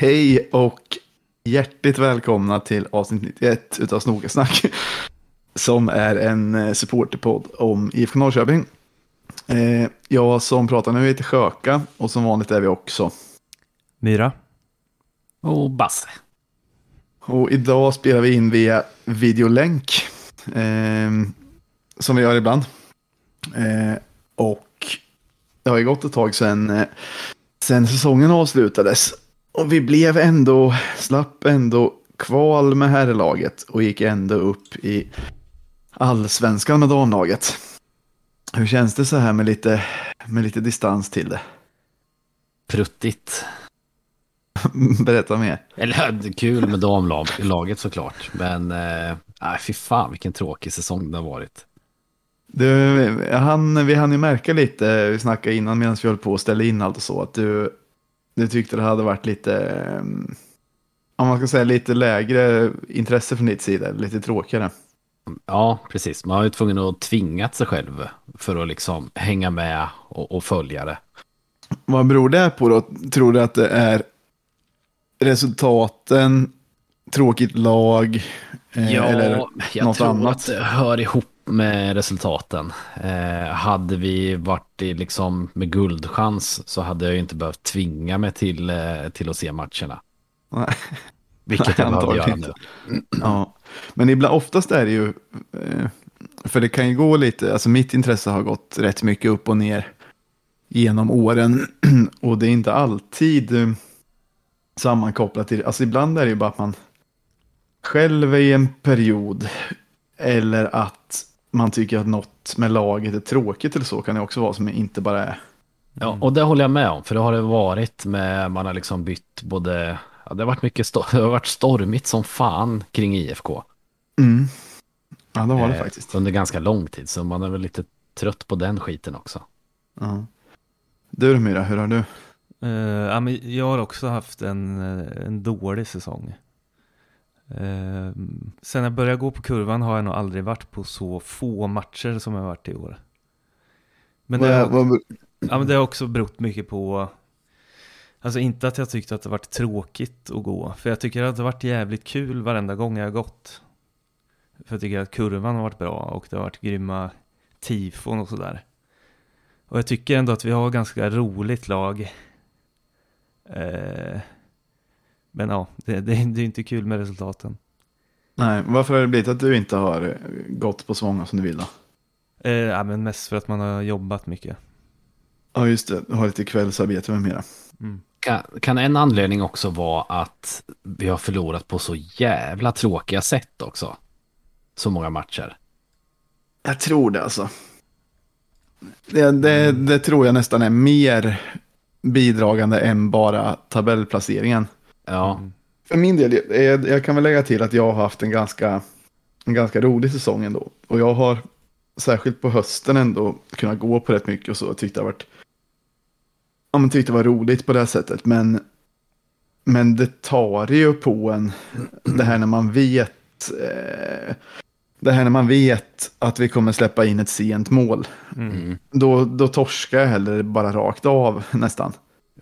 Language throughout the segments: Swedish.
Hej och hjärtligt välkomna till avsnitt 91 utav Snokasnack. Som är en eh, supporterpodd om IFK Norrköping. Eh, jag som pratar nu heter Sjöka och som vanligt är vi också. Myra. Och Basse. Och idag spelar vi in via videolänk. Eh, som vi gör ibland. Eh, och det har ju gått ett tag sedan, sedan säsongen avslutades. Och vi blev ändå, slapp ändå kval med herrlaget och gick ändå upp i allsvenskan med damlaget. Hur känns det så här med lite, med lite distans till det? Pruttigt. Berätta mer. Eller kul med damlaget såklart. Men äh, fy fan vilken tråkig säsong det har varit. Du, han, vi hann ju märka lite, vi snackade innan medan vi höll på att ställa in allt och så, att du, du tyckte det hade varit lite, om man ska säga lite lägre intresse från ditt sida, lite tråkigare. Ja, precis. Man har ju tvungen att tvinga sig själv för att liksom hänga med och, och följa det. Vad beror det på då? Tror du att det är resultaten, tråkigt lag, eh, ja, eller jag något tror annat? att det hör ihop med resultaten. Eh, hade vi varit i, liksom med guldchans så hade jag ju inte behövt tvinga mig till, eh, till att se matcherna. Nej. Vilket jag behöver göra nu. Ja. Men ibland, oftast är det ju, eh, för det kan ju gå lite, alltså mitt intresse har gått rätt mycket upp och ner genom åren. Och det är inte alltid eh, sammankopplat till, alltså ibland är det ju bara att man själv är i en period eller att man tycker att något med laget är tråkigt eller så kan det också vara som inte bara är. Ja, och det håller jag med om, för det har det varit med, man har liksom bytt både, ja, det har varit mycket, det har varit stormigt som fan kring IFK. Mm. Ja, det var det eh, faktiskt. Under ganska lång tid, så man är väl lite trött på den skiten också. Ja. Du Myra, hur har du? Uh, ja, men jag har också haft en, eh, en dålig säsong. Uh, sen jag började gå på kurvan har jag nog aldrig varit på så få matcher som jag varit i år. Men det, har, ja, men det har också berott mycket på, alltså inte att jag tyckte att det varit tråkigt att gå, för jag tycker att det har varit jävligt kul varenda gång jag har gått. För jag tycker att kurvan har varit bra och det har varit grymma tifon och sådär. Och jag tycker ändå att vi har ganska roligt lag. Eh, men ja, det, det, det är inte kul med resultaten. Nej, varför har det blivit att du inte har gått på så många som du vill då? Eh, ja, men mest för att man har jobbat mycket. Ja, just det. Du har lite kvällsarbete med mera. Mm. Kan, kan en anledning också vara att vi har förlorat på så jävla tråkiga sätt också? Så många matcher. Jag tror det alltså. Det, det, det tror jag nästan är mer bidragande än bara tabellplaceringen. Ja. Mm. För min del, jag, jag, kan väl lägga till att jag har haft en ganska, en ganska rolig säsong ändå. Och jag har särskilt på hösten ändå kunnat gå på rätt mycket och så. Tyckte det varit, ja men tyckte det var roligt på det här sättet. Men, men det tar ju på en, det här när man vet, eh, det här när man vet att vi kommer släppa in ett sent mål. Mm. Då, då torskar jag heller bara rakt av nästan.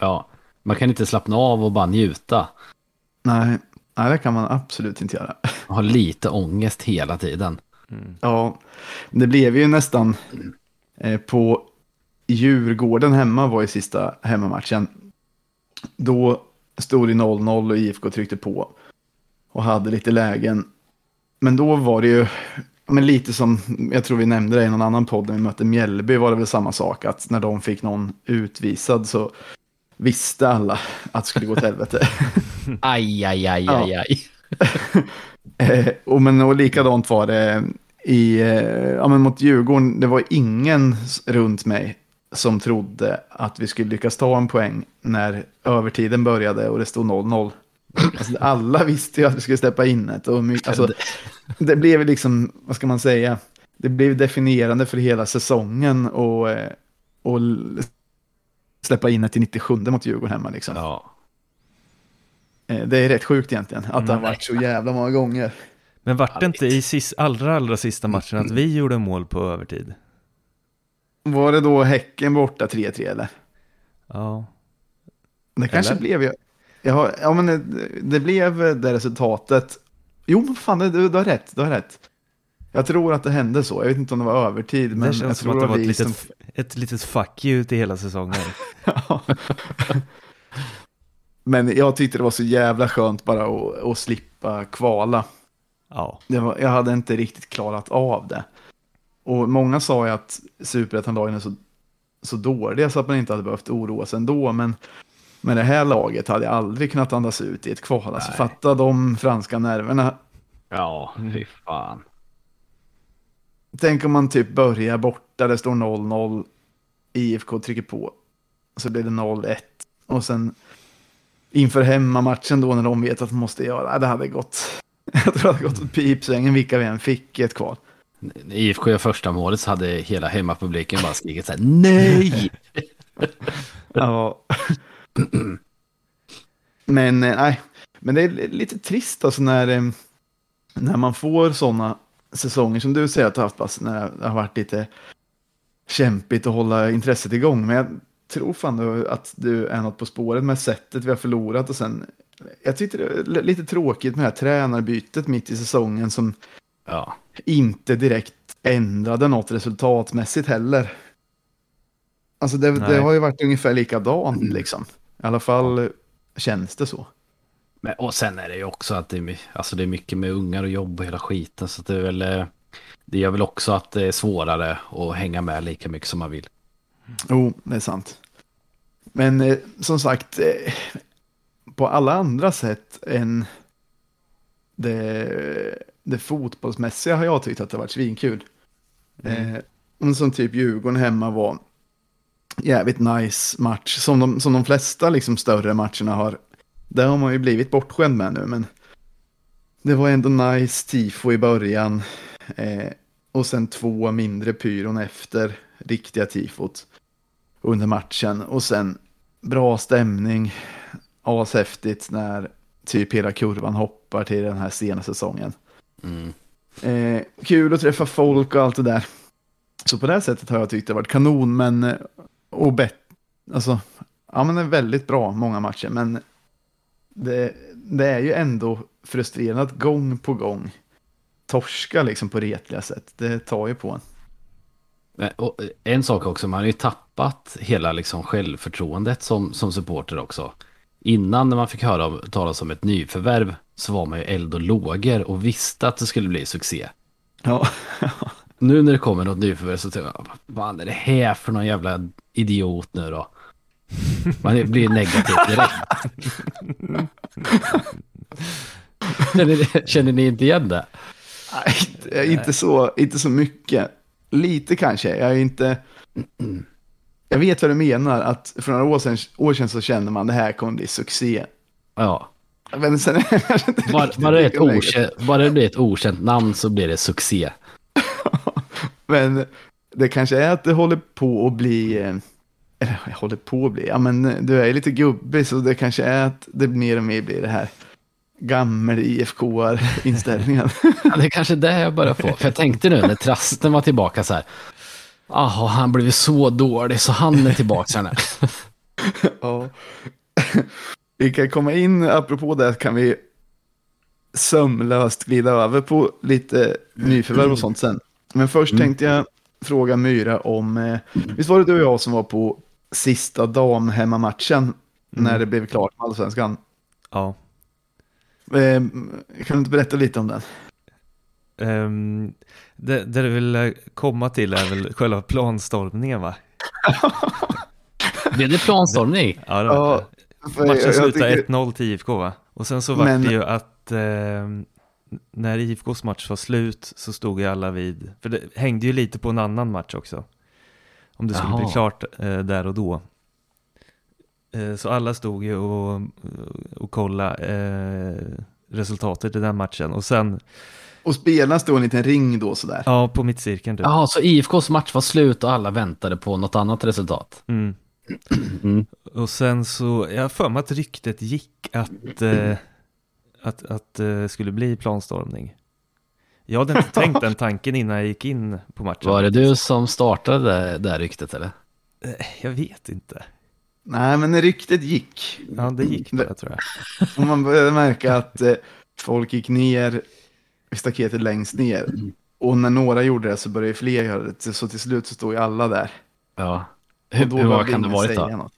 Ja, man kan inte slappna av och bara njuta. Nej, nej det kan man absolut inte göra. Ha lite ångest hela tiden. Mm. Ja, det blev ju nästan eh, på Djurgården hemma var i sista hemmamatchen. Då stod det 0-0 och IFK tryckte på och hade lite lägen. Men då var det ju men lite som, jag tror vi nämnde det i någon annan podd när vi mötte Mjällby var det väl samma sak. Att när de fick någon utvisad så visste alla att det skulle gå till helvete. aj, aj, aj, aj, aj. eh, och, men, och likadant var det i, eh, ja, men mot Djurgården. Det var ingen runt mig som trodde att vi skulle lyckas ta en poäng när övertiden började och det stod 0-0. Alltså, alla visste ju att vi skulle släppa in ett. Och alltså, det blev liksom, vad ska man säga, det blev definierande för hela säsongen och, eh, och släppa in ett i 97 mot Djurgården hemma. Liksom. Ja. Eh, det är rätt sjukt egentligen, att det har varit så jävla många gånger. Men vart det inte i sist, allra, allra sista matchen att vi gjorde mål på övertid? Var det då Häcken borta 3-3 eller? Ja. Det kanske eller? blev ju. Ja, ja men det, det blev det resultatet. Jo, fan, du, du har rätt, du har rätt. Jag tror att det hände så. Jag vet inte om det var övertid. Men det känns jag som tror att det var ett som... litet, ett litet fuck you till hela säsongen. Men jag tyckte det var så jävla skönt bara att, att slippa kvala. Ja. Var, jag hade inte riktigt klarat av det. Och många sa ju att superettanlagen är så, så dåliga så att man inte hade behövt oroa sig ändå. Men med det här laget hade jag aldrig kunnat andas ut i ett kval. Alltså, fatta de franska nerverna. Ja, fy fan. Tänk om man typ börjar borta, det står 0-0, IFK trycker på. Så blir det 0-1. Och sen inför hemmamatchen då när de vet att de måste göra, det hade gått. Jag tror det hade gått åt pipsvängen vilka vi än fick i ett kval. När IFK gör första målet så hade hela hemmapubliken bara skrikit så här nej! ja. men eh, nej, men det är lite trist alltså när, eh, när man får sådana säsonger som du säger att du har haft, när det har varit lite kämpigt att hålla intresset igång. Men jag tror fan att du är något på spåret med sättet vi har förlorat och sen jag tyckte det är lite tråkigt med det här tränarbytet mitt i säsongen som ja. inte direkt ändrade något resultatmässigt heller. Alltså det, det har ju varit ungefär likadant liksom. I alla fall känns det så. Men, och sen är det ju också att det är, alltså det är mycket med ungar och jobb och hela skiten. Så det är väl, eh, det gör väl också att det är svårare att hänga med lika mycket som man vill. Jo, oh, det är sant. Men eh, som sagt, eh, på alla andra sätt än det, det fotbollsmässiga har jag tyckt att det har varit svinkul. Mm. Eh, som typ Djurgården hemma var jävligt nice match. Som de, som de flesta liksom större matcherna har. Där har man ju blivit bortskämd med nu. Men det var ändå nice tifo i början. Eh, och sen två mindre pyron efter riktiga tifot under matchen. Och sen bra stämning ashäftigt när typ hela kurvan hoppar till den här sena säsongen. Mm. Eh, kul att träffa folk och allt det där. Så på det sättet har jag tyckt det varit kanon, men eh, och bett, alltså, ja men det är väldigt bra många matcher, men det, det är ju ändå frustrerande att gång på gång torska liksom på retliga sätt. Det tar ju på en. Och en sak också, man har ju tappat hela liksom självförtroendet som, som supporter också innan när man fick höra talas om ett nyförvärv så var man ju eld och lågor och visste att det skulle bli succé. Ja. nu när det kommer något nyförvärv så tänker jag, vad är det här för någon jävla idiot nu då? Man blir negativ direkt. känner, ni, känner ni inte igen det? Nej, inte så, inte så mycket. Lite kanske. Jag är inte... Jag vet vad du menar, att för några år sedan, år sedan så kände man det här kommer bli succé. Ja. Men sen bara, bara, är ett okänt, bara det blir ett okänt namn så blir det succé. men det kanske är att det håller på att bli, eh, eller jag håller på att bli, ja men du är lite gubbig så det kanske är att det mer och mer blir det här gammel IFK-inställningen. ja, det är kanske det jag börjar få. För jag tänkte nu när Trasten var tillbaka så här, Jaha, han blivit så dålig så han är tillbaka här Ja. Vi kan komma in, apropå det kan vi sömlöst glida över på lite nyförvärv och sånt sen. Men först mm. tänkte jag fråga Myra om, eh, visst var det du och jag som var på sista damhemmamatchen mm. när det blev klart med allsvenskan? Ja. Eh, kan du inte berätta lite om den? Um, det, det du vill komma till är väl själva planstormningen va? Blev det planstormning? Ja, det var ja, Matchen slutade tycker... 1-0 till IFK va? Och sen så var Men... det ju att eh, när IFKs match var slut så stod ju alla vid, för det hängde ju lite på en annan match också. Om det skulle Jaha. bli klart eh, där och då. Eh, så alla stod ju och, och kollade eh, resultatet i den matchen. Och sen och spelarna stod en liten ring då sådär. Ja, på mittcirkeln. Typ. Jaha, så IFKs match var slut och alla väntade på något annat resultat? Mm. Mm. Och sen så, jag har för mig att ryktet gick att, eh, att, att det eh, skulle bli planstormning. Jag hade inte tänkt den tanken innan jag gick in på matchen. Var det du som startade det där ryktet eller? Eh, jag vet inte. Nej, men ryktet gick. Ja, det gick bara tror jag. Man började märka att eh, folk gick ner i staketet längst ner. Och när några gjorde det så började fler göra det. Så till slut så stod ju alla där. Ja. Hur, då hur behövde kan det varit säga då? något.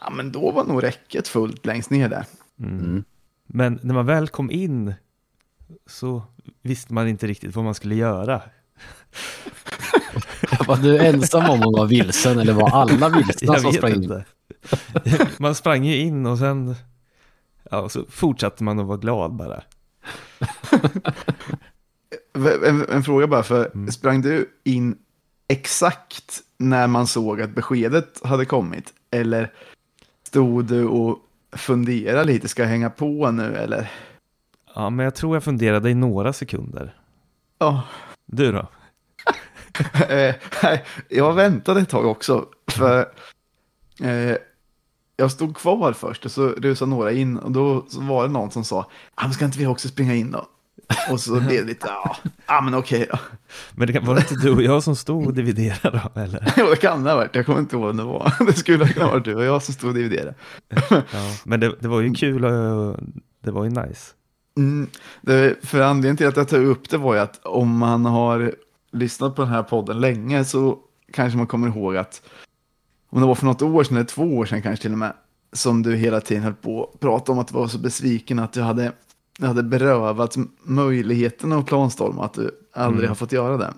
Ja, men då var nog räcket fullt längst ner där. Mm. Mm. Men när man väl kom in så visste man inte riktigt vad man skulle göra. Var du ensam om att vara vilsen eller var alla vilsna Jag som vet sprang in? inte. Man sprang ju in och sen ja, och så fortsatte man att vara glad bara. En, en fråga bara, för Mm. sprang du in exakt när man såg att beskedet hade kommit? Eller stod du och funderade lite, ska jag hänga på nu eller? Ja, men jag tror jag funderade i några sekunder. Ja, Du då? Eh, jag väntade ett tag också. För eh, jag stod kvar först och så rusade några in och då var det någon som sa, ah, men ska inte vi också springa in då? Och så blev det lite, ja, ah, men okej då. Men det var det inte du och jag som stod och dividerade då, eller? Jo, det kan det ha varit, jag kommer inte ihåg vem det var. Det skulle ha varit du och jag som stod och dividerade. Ja, men det, det var ju kul och det var ju nice. Mm, det, för anledningen till att jag tar upp det var ju att om man har lyssnat på den här podden länge så kanske man kommer ihåg att om det var för något år sedan eller två år sedan kanske till och med som du hela tiden höll på att prata om att du var så besviken att du hade, du hade berövat möjligheten att planstorma att du aldrig Mm. har fått göra det.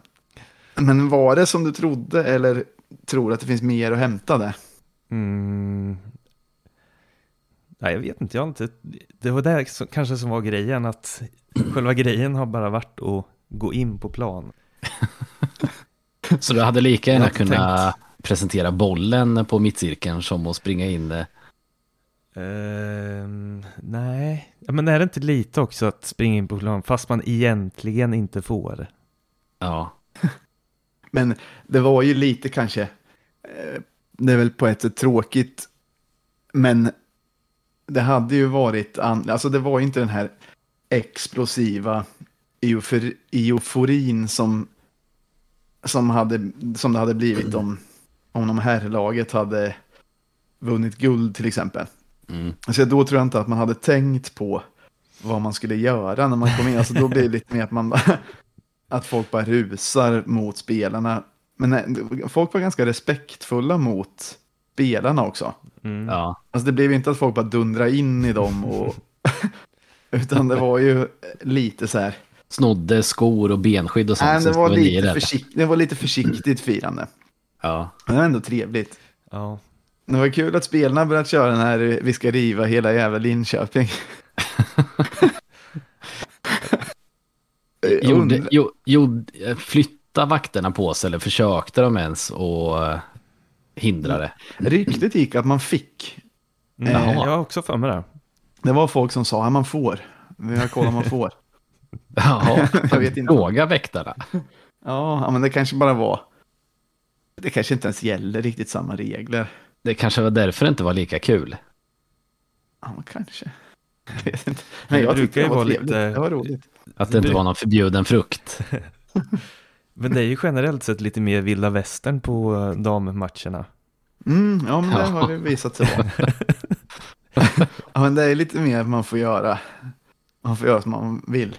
Men var det som du trodde eller tror att det finns mer att hämta där? Mm. Nej, jag vet inte, jag inte. Det var det som, kanske som var grejen, att själva grejen har bara varit att gå in på plan. Så du hade lika gärna kunnat presentera bollen på mittcirkeln som att springa in. Ehm, nej, ja, men är det inte lite också att springa in på plan fast man egentligen inte får? Ja, Men det var ju lite kanske, eh, det är väl på ett sätt tråkigt, men det hade ju varit, an, alltså det var inte den här explosiva eufor, euforin som, som, hade, som det hade blivit om, om de herrlaget hade vunnit guld till exempel. mm. Alltså då tror jag inte att man hade tänkt på vad man skulle göra när man kom in. Alltså då blir det lite mer att man att folk bara rusar mot spelarna. Men nej, folk var ganska respektfulla mot spelarna också. Mm. ja. Alltså det blev inte att folk bara dundra in i dem och utan det var ju lite så här. snodde skor och benskydd och sånt. Nej, det, var lite försikt, det var lite försiktigt firande. Ja, Men det var ändå trevligt. Ja. Det var kul att spelarna börjat köra den här vi ska riva hela jävla Linköping. Gjorde, jo, jo, flytta vakterna på sig eller försökte de ens och hindra det? Ryktet gick att man fick. Mm. Jaha. Jag har också för mig det. Det var folk som sa att man får. Vi har kollat om man får. Jaha, Jag vet inte. fråga väktarna. Ja, ja, men det kanske bara var. Det kanske inte ens gäller riktigt samma regler. Det kanske var därför det inte var lika kul. Ja, men kanske. Jag vet inte. Det Men jag brukar tyckte ju det var vara lite- Det var roligt. Att det inte var någon förbjuden frukt. Men det är ju generellt sett lite mer vilda västern på eh, dammatcherna. Mm, ja, men det Ja. har det visat sig vara. ja, men det är lite mer man får göra. Man får göra som man vill.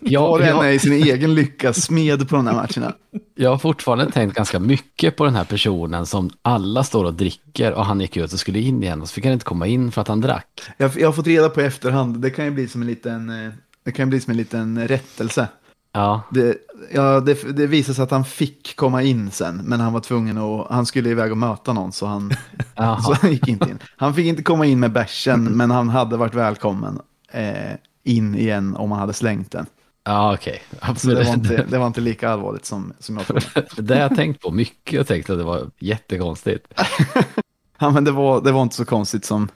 Jag, Var och en är i sin egen lyckas smed på de här matcherna. jag har fortfarande tänkt ganska mycket på den här personen som alla står och dricker och han gick ut och skulle in igen och så fick han inte komma in för att han drack. Jag, jag har fått reda på i efterhand, det kan ju bli som en liten, eh, det kan bli som en liten rättelse. Ja, Det, ja, det, det visade sig att han fick komma in sen, men han var tvungen att, han skulle iväg och möta någon så han, så han gick inte in. Han fick inte komma in med bärsen, men han hade varit välkommen eh, in igen om han hade slängt den. ja okej. Absolut. det var inte, det var inte lika allvarligt som, som jag trodde. Det där har jag tänkt på mycket och tänkt att det var jättekonstigt. Ja, men det var, det var inte så konstigt som,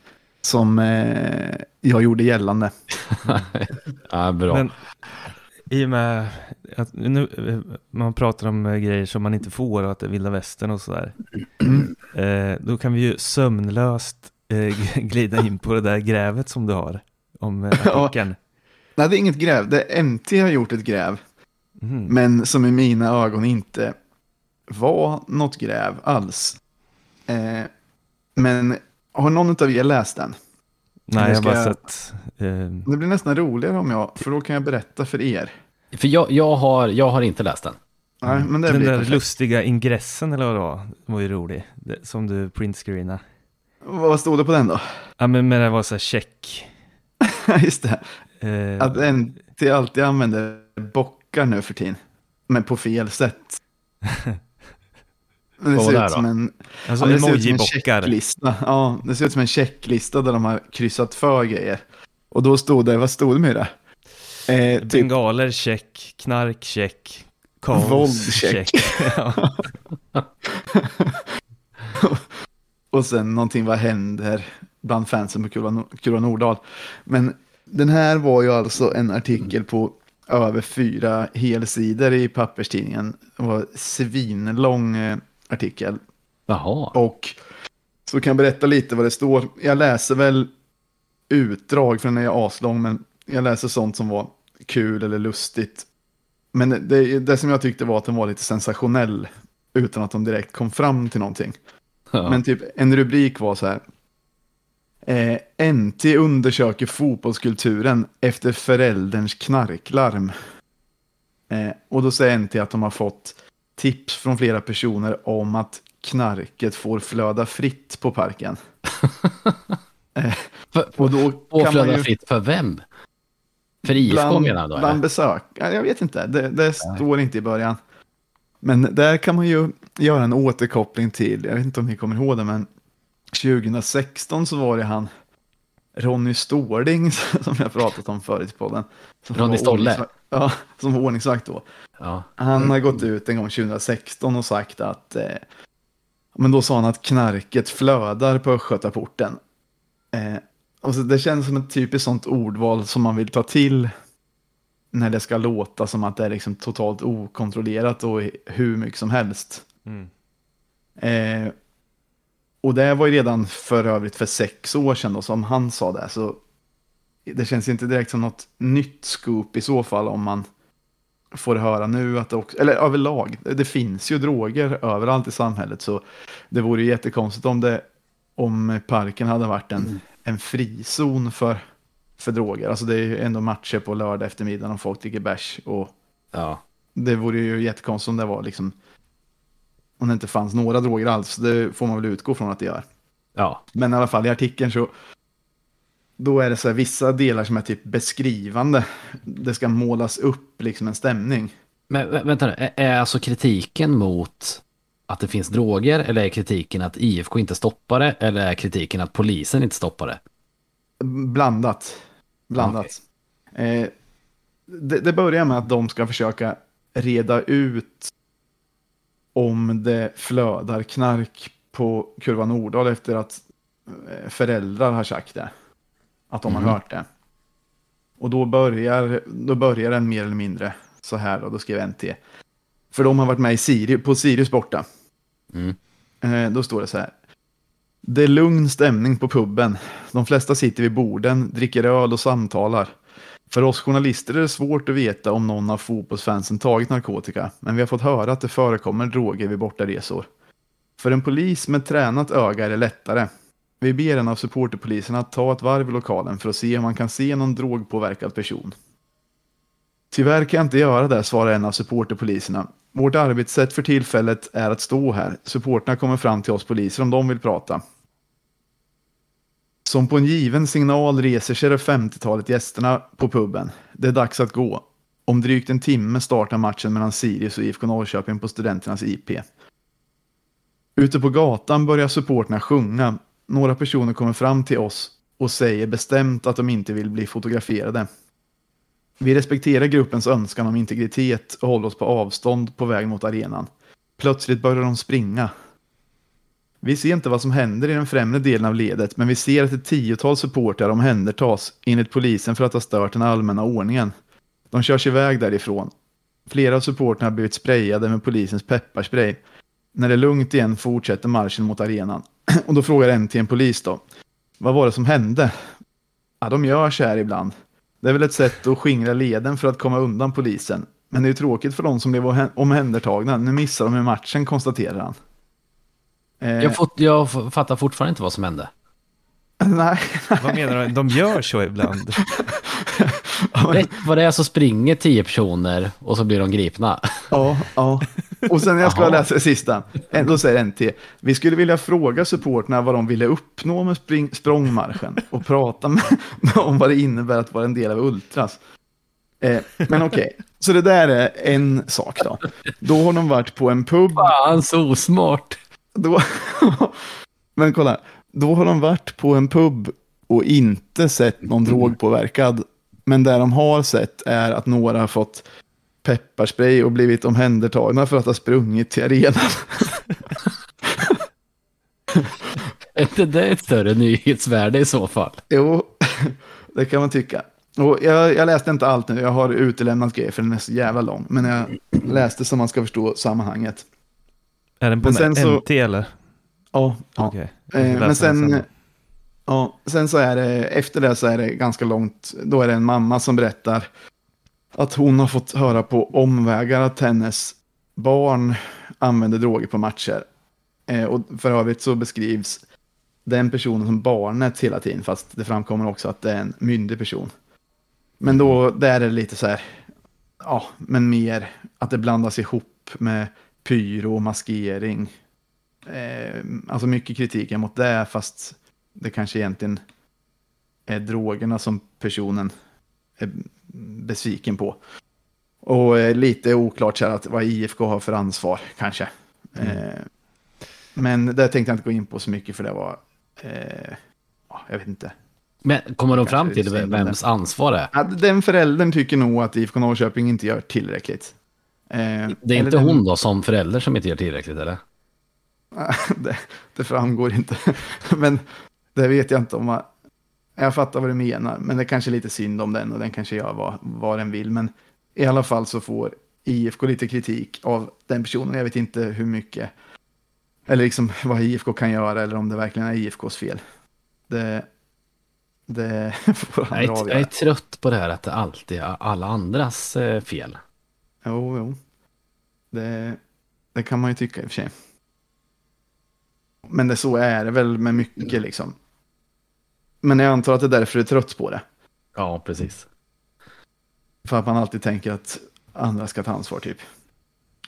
som eh, jag gjorde gällande. Ja, bra. Men i och med att nu, eh, man pratar om eh, grejer som man inte får och att det är vilda västern och sådär. Eh, då kan vi ju sömnlöst eh, glida in på det där grävet som du har om eh, Ja. artikeln. Nej, det är inget gräv. Det är MT har gjort ett gräv, Mhm. men som i mina ögon inte var något gräv alls. Eh, Men har någon av er läst den? Nej, jag har bara sett... Eh... Det blir nästan roligare om jag, för då kan jag berätta för er. För jag, jag, har, jag har inte läst den. Nej, men det Den blir där perfekt. lustiga ingressen eller vad det var, var ju rolig. Det, som du printscreenade. Vad stod det på den då? Ja, men men det var så här check. Just det. Eh, Att NT alltid använder bockar nu för tiden. Men på fel sätt. Men det ser ut som då? en, alltså ja, det ser ut som en checklista. Ja, det ser ut som en checklista där de har kryssat för grejer. Och då stod det, vad stod det med det? Eh, typ Bengaler check, knark check, kaos Våld, check. Och sen någonting, vad händer bland fansen på Kura Nordahl. Men den här var ju alltså en artikel på över fyra helsidor i papperstidningen. Det var en svinlång eh, artikel. Jaha. Och så kan jag berätta lite vad det står. Jag läser väl utdrag, för den är aslång, men jag läser sånt som var kul eller lustigt. Men det, det som jag tyckte var att den var lite sensationell, utan att de direkt kom fram till någonting. Ja. Men typ en rubrik var så här. Eh, NT undersöker fotbollskulturen efter förälderns knarklarm. Eh, och då säger NT att de har fått tips från flera personer om att knarket får flöda fritt på parken. och då kan man ju fritt för vem? För IFK menar du då? bland eller? besök. Ja, Jag vet inte, det, det står inte i början. Men där kan man ju göra en återkoppling till, jag vet inte om ni kommer ihåg det, men 2016 så var det han Ronny Stårding som jag pratat om förut i podden. Ronny Stolle? Ja, som var ordningsvakt då. Ja. Han har gått ut en gång 2016 och sagt att, eh, men då sa han att knarket flödar på Östgötaporten. Eh, och så det känns som ett typiskt sånt ordval som man vill ta till när det ska låta som att det är liksom totalt okontrollerat och hur mycket som helst. Mm. Eh, och det var ju redan för övrigt för sex år sedan då, som han sa det. Så det känns inte direkt som något nytt scoop i så fall om man får höra nu att det också, eller överlag, det finns ju droger överallt i samhället så det vore ju jättekonstigt om det, om parken hade varit en, en frizon för, för droger. Alltså det är ju ändå matcher på lördag eftermiddag och folk dricker bärs och ja. det vore ju jättekonstigt om det var liksom om det inte fanns några droger alls. Det får man väl utgå från att det gör. Ja. Men i alla fall i artikeln så då är det så här vissa delar som är typ beskrivande. Det ska målas upp liksom en stämning. Men vä- vänta nu, är alltså kritiken mot att det finns droger eller är kritiken att IFK inte stoppar det eller är kritiken att polisen inte stoppar det? Blandat. Blandat. Eh, det, det börjar med att de ska försöka reda ut om det flödar knark på Kurva Nordahl efter att eh, föräldrar har sagt det. Att de Mhm. har hört det. Och då börjar, då börjar den mer eller mindre så här och då skrev NT. För de har varit med i Sirius, på Sirius borta. Mm. Eh, då står det så här. Det är lugn stämning på puben. De flesta sitter vid borden, dricker öl och samtalar. För oss journalister är det svårt att veta om någon av fotbollsfansen tagit narkotika, men vi har fått höra att det förekommer droger vid bortaresor. För en polis med tränat öga är det lättare. Vi ber en av supporterpoliserna att ta ett varv i lokalen för att se om man kan se någon drogpåverkad person. Tyvärr kan jag inte göra det, svarar en av supporterpoliserna. Vårt arbetssätt för tillfället är att stå här. Supporterna kommer fram till oss poliser om de vill prata. Som på en given signal reser sig det 50-talet gästerna på puben. Det är dags att gå. Om drygt en timme startar matchen mellan Sirius och IFK Norrköping på Studenternas IP. Ute på gatan börjar supporterna sjunga. Några personer kommer fram till oss och säger bestämt att de inte vill bli fotograferade. Vi respekterar gruppens önskan om integritet och håller oss på avstånd på väg mot arenan. Plötsligt börjar de springa. Vi ser inte vad som händer i den främre delen av ledet, men vi ser att ett tiotal supportrar omhändertas enligt polisen för att ha stört den allmänna ordningen. De körs iväg därifrån. Flera av supportrarna har blivit sprayade med polisens pepparspray. När det är lugnt igen fortsätter marschen mot arenan. Och då frågar en till en polis då. Vad var det som hände? Ja, de gör så här ibland. Det är väl ett sätt att skingra leden för att komma undan polisen. Men det är ju tråkigt för de som blev omhändertagna. Nu missar de ju matchen, konstaterar han. Eh, jag, fått, jag fattar fortfarande inte vad som hände. Nej. Vad menar du? De gör så ibland. Rätt vad det är så springer tio personer och så blir de gripna. Ja, ja. Och sen när jag ska läsa det sista, då säger NT, vi skulle vilja fråga supporterna vad de ville uppnå med spring, språngmarschen och prata med, om vad det innebär att vara en del av Ultras. Eh, men okej, okay. så det där är en sak då. Då har de varit på en pub. Fan, så smart. Då, men kolla, då har de varit på en pub och inte sett någon drogpåverkad. Men det de har sett är att några har fått pepparspray och blivit omhändertagna för att ha sprungit till arenan. är inte det ett större nyhetsvärde i så fall? Jo, det kan man tycka. Och jag, jag, läste inte allt nu, jag har utelämnat grejer för den är så jävla lång. Men jag läste så man ska förstå sammanhanget. Är den på sen NT så, eller? Ja. ja. Okay. Eh, men sen, sen, ja, sen så är det, efter det så är det ganska långt, då är det en mamma som berättar att hon har fått höra på omvägar att hennes barn använder droger på matcher. Eh, och för övrigt så beskrivs den personen som barnet hela tiden, fast det framkommer också att det är en myndig person. Men då, där är det lite så här, ja, men mer att det blandas ihop med pyro och maskering. Eh, alltså mycket kritik mot det, fast det kanske egentligen är drogerna som personen besviken på. Och eh, lite oklart så att vad IFK har för ansvar kanske. Mm. Eh, men det tänkte jag inte gå in på så mycket för det var, eh, jag vet inte. Men kommer de fram till vems ansvar det är? Ja, den föräldern tycker nog att IFK Norrköping inte gör tillräckligt. Eh, det är inte den... hon då som förälder som inte gör tillräckligt eller? det, det framgår inte. Men det vet jag inte om. Man, jag fattar vad du menar, men det är kanske lite synd om den och den kanske gör vad, vad den vill. Men i alla fall så får IFK lite kritik av den personen. Jag vet inte hur mycket, eller liksom vad IFK kan göra eller om det verkligen är IFKs fel. Det, det får han jag, är, jag är trött på det här att det alltid är alla andras eh, fel. Jo, jo. Det, det kan man ju tycka i och för sig. Men det så är det väl med mycket liksom. Men jag antar att det är därför du är trött på det. Ja, precis. För att man alltid tänker att andra ska ta ansvar typ.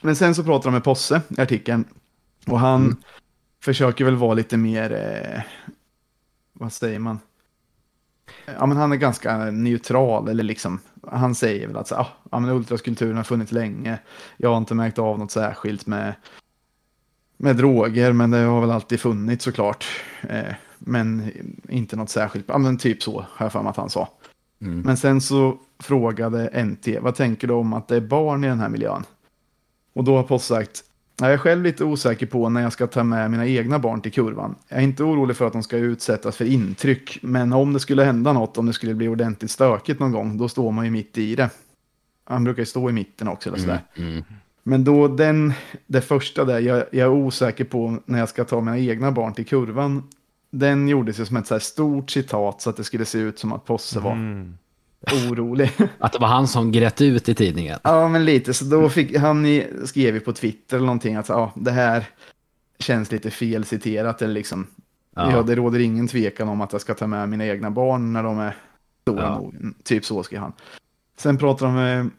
Men sen så pratar de med Posse i artikeln. Och han mm. försöker väl vara lite mer, eh, vad säger man? Ja, men han är ganska neutral, eller liksom, han säger väl att så, ah, ja, men ultraskulturen har funnits länge. Jag har inte märkt av något särskilt med, med droger, men det har väl alltid funnits såklart. Eh, men inte något särskilt, ja men typ så har jag för mig att han sa. Mm. Men sen så frågade NT, vad tänker du om att det är barn i den här miljön? Och då har Post sagt, jag är själv lite osäker på när jag ska ta med mina egna barn till kurvan. Jag är inte orolig för att de ska utsättas för intryck, men om det skulle hända något, om det skulle bli ordentligt stökigt någon gång, då står man ju mitt i det. Han brukar ju stå i mitten också. Eller sådär. Mm, mm. Men då den, det första där, jag, jag, är osäker på när jag ska ta mina egna barn till kurvan, den gjordes ju som ett så här stort citat så att det skulle se ut som att Posse var mm. orolig. Att det var han som grät ut i tidningen. Ja, men lite. Så då fick han skrev ju på Twitter eller någonting att ja, det här känns lite fel citerat. Eller liksom, ja. ja. det råder ingen tvekan om att jag ska ta med mina egna barn när de är stora ja. nog. Typ så skrev han. Sen pratar de med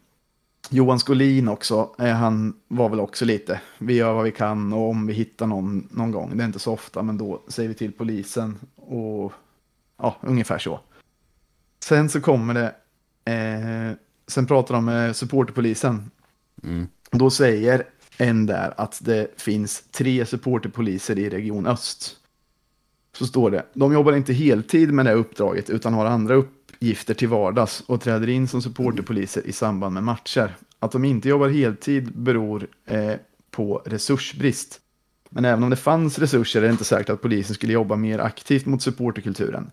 Johan Skolin också, eh, han var väl också lite, vi gör vad vi kan och om vi hittar någon någon gång, det är inte så ofta, men då säger vi till polisen och ja, ungefär så. Sen så kommer det, eh, sen pratar de med supporterpolisen. Mm. Då säger en där att det finns tre supporterpoliser i Region Öst. Så står det, de jobbar inte heltid med det uppdraget utan har andra upp gifter till vardags och träder in som supporterpoliser i samband med matcher. Att de inte jobbar heltid beror eh, på resursbrist. Men även om det fanns resurser är det inte säkert att polisen skulle jobba mer aktivt mot supporterkulturen.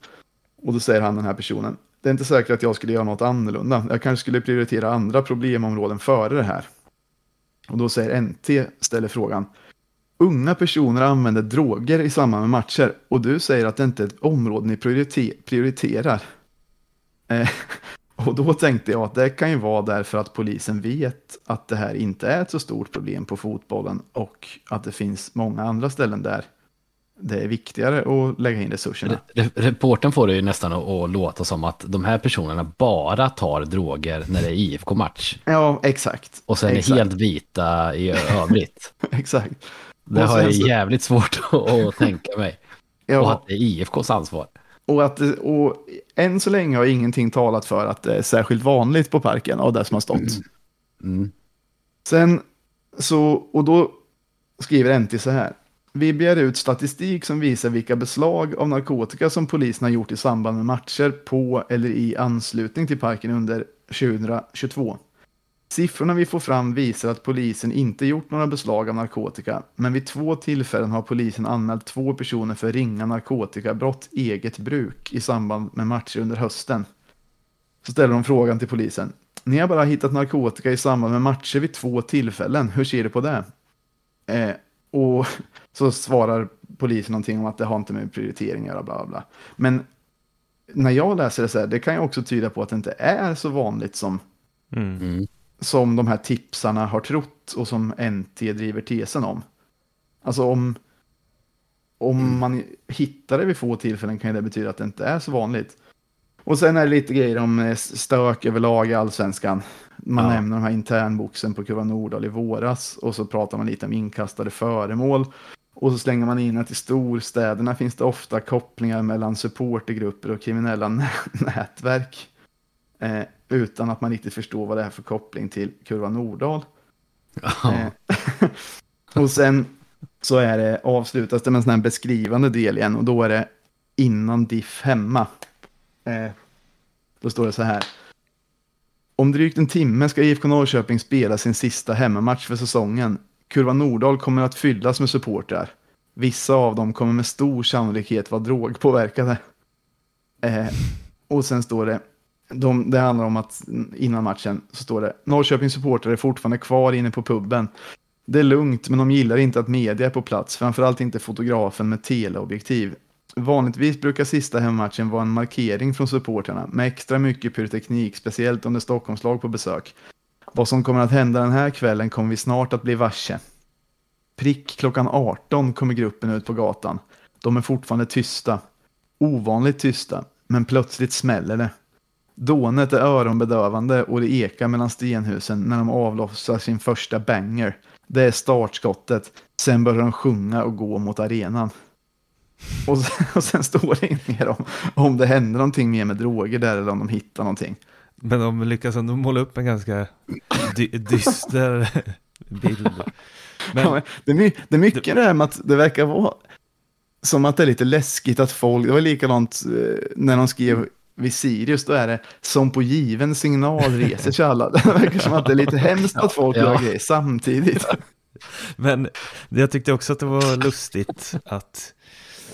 Och då säger han den här personen, det är inte säkert att jag skulle göra något annorlunda. Jag kanske skulle prioritera andra problemområden före det här. Och då säger NT, ställer frågan, unga personer använder droger i samband med matcher och du säger att det inte är ett område ni prioriterar. Eh, och då tänkte jag att det kan ju vara därför att polisen vet att det här inte är ett så stort problem på fotbollen och att det finns många andra ställen där det är viktigare att lägga in resurserna. Reporten får det ju nästan att låta som att de här personerna bara tar droger när det är IFK-match. Ja, exakt. Och sen exakt. är helt vita i övrigt. exakt. Det har jag jävligt svårt att tänka mig. Ja. Och att det är IFKs ansvar. Och, att, och än så länge har ingenting talat för att det är särskilt vanligt på parken av det som har stått. Mm. Mm. Sen så, och då skriver NT så här. Vi begär ut statistik som visar vilka beslag av narkotika som polisen har gjort i samband med matcher på eller i anslutning till parken under 2022. Siffrorna vi får fram visar att polisen inte gjort några beslag av narkotika, men vid två tillfällen har polisen anmält två personer för ringa narkotikabrott eget bruk i samband med matcher under hösten. Så ställer de frågan till polisen. Ni har bara hittat narkotika i samband med matcher vid två tillfällen. Hur ser du på det? Eh, och så svarar polisen någonting om att det har inte med prioriteringar och bla bla. Men när jag läser det så här, det kan ju också tyda på att det inte är så vanligt som, mm. Som de här tipsarna har trott och som NT driver tesen om. Alltså om, om mm. man hittar det vid få tillfällen kan det betyda att det inte är så vanligt. Och sen är det lite grejer om eh, stök överlag i allsvenskan. Man ja. nämner de här internboxen på Kuva Nordahl i våras och så pratar man lite om inkastade föremål. Och så slänger man in att i storstäderna finns det ofta kopplingar mellan supportergrupper och kriminella nätverk. Eh, utan att man riktigt förstår vad det är för koppling till Kurva Nordahl. Eh, och sen så är det, avslutas det med en sån här beskrivande del igen och då är det innan diff hemma. Eh, då står det så här. Om drygt en timme ska IFK Norrköping spela sin sista hemmamatch för säsongen. Kurva Nordahl kommer att fyllas med supportrar. Vissa av dem kommer med stor sannolikhet vara drogpåverkade. Eh, och sen står det, de, det handlar om att innan matchen så står det Norrköpings supportrar är fortfarande kvar inne på puben. Det är lugnt, men de gillar inte att media är på plats, framförallt inte fotografen med teleobjektiv. Vanligtvis brukar sista hemmatchen vara en markering från supporterna med extra mycket pyroteknik, speciellt om det är Stockholmslag på besök. Vad som kommer att hända den här kvällen kommer vi snart att bli varse. Prick klockan 18 kommer gruppen ut på gatan. De är fortfarande tysta. Ovanligt tysta, men plötsligt smäller det. Dånet är öronbedövande och det ekar mellan stenhusen när de avlossar sin första banger. Det är startskottet. Sen börjar de sjunga och gå mot arenan. Och sen, och sen står det inget mer om, om det händer någonting mer med droger där eller om de hittar någonting. Men de lyckas ändå måla upp en ganska dy dyster bild. Men, ja, det, är, det är mycket det, det här med att det verkar vara som att det är lite läskigt att folk, det var likadant eh, när de skrev vid Sirius, då är det som på given signal reser sig alla. Det verkar som att det är lite hemskt att folk ja. gör grejer samtidigt. Men jag tyckte också att det var lustigt att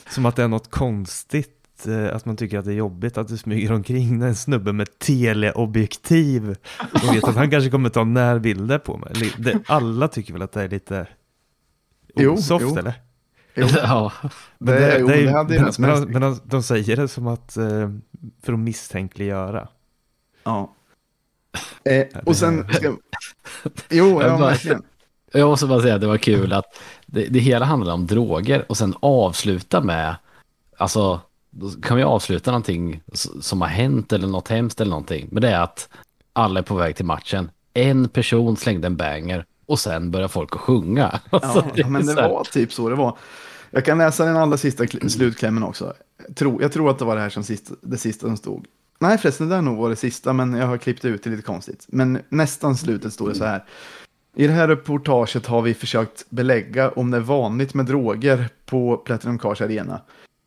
som att det är något konstigt eh, att man tycker att det är jobbigt att du smyger omkring en snubbe med teleobjektiv och vet att han kanske kommer ta närbilder på mig. Alla tycker väl att det är lite osoft jo, eller? Jo. Ja, men, det, det, det, det hade men, men, de, men de, de, säger det som att eh, för att misstänkliggöra. Ja. Eh, och sen ska... Jo, ja, verkligen. Jag måste bara säga att det var kul att det, det hela handlar om droger och sen avsluta med, alltså, då kan vi avsluta någonting som har hänt eller något hemskt eller någonting. Men det är att alla är på väg till matchen. En person slängde en banger och sen börjar folk att sjunga. Ja, alltså, det men det var typ så det var. Jag kan läsa den allra sista slutklämmen också. Jag tror, jag tror att det var det här som sista, det sista som stod. Nej förresten, det där nog var det sista, men jag har klippt ut det lite konstigt. Men nästan slutet står det så här. I det här reportaget har vi försökt belägga om det är vanligt med droger på Platinum Cars Arena.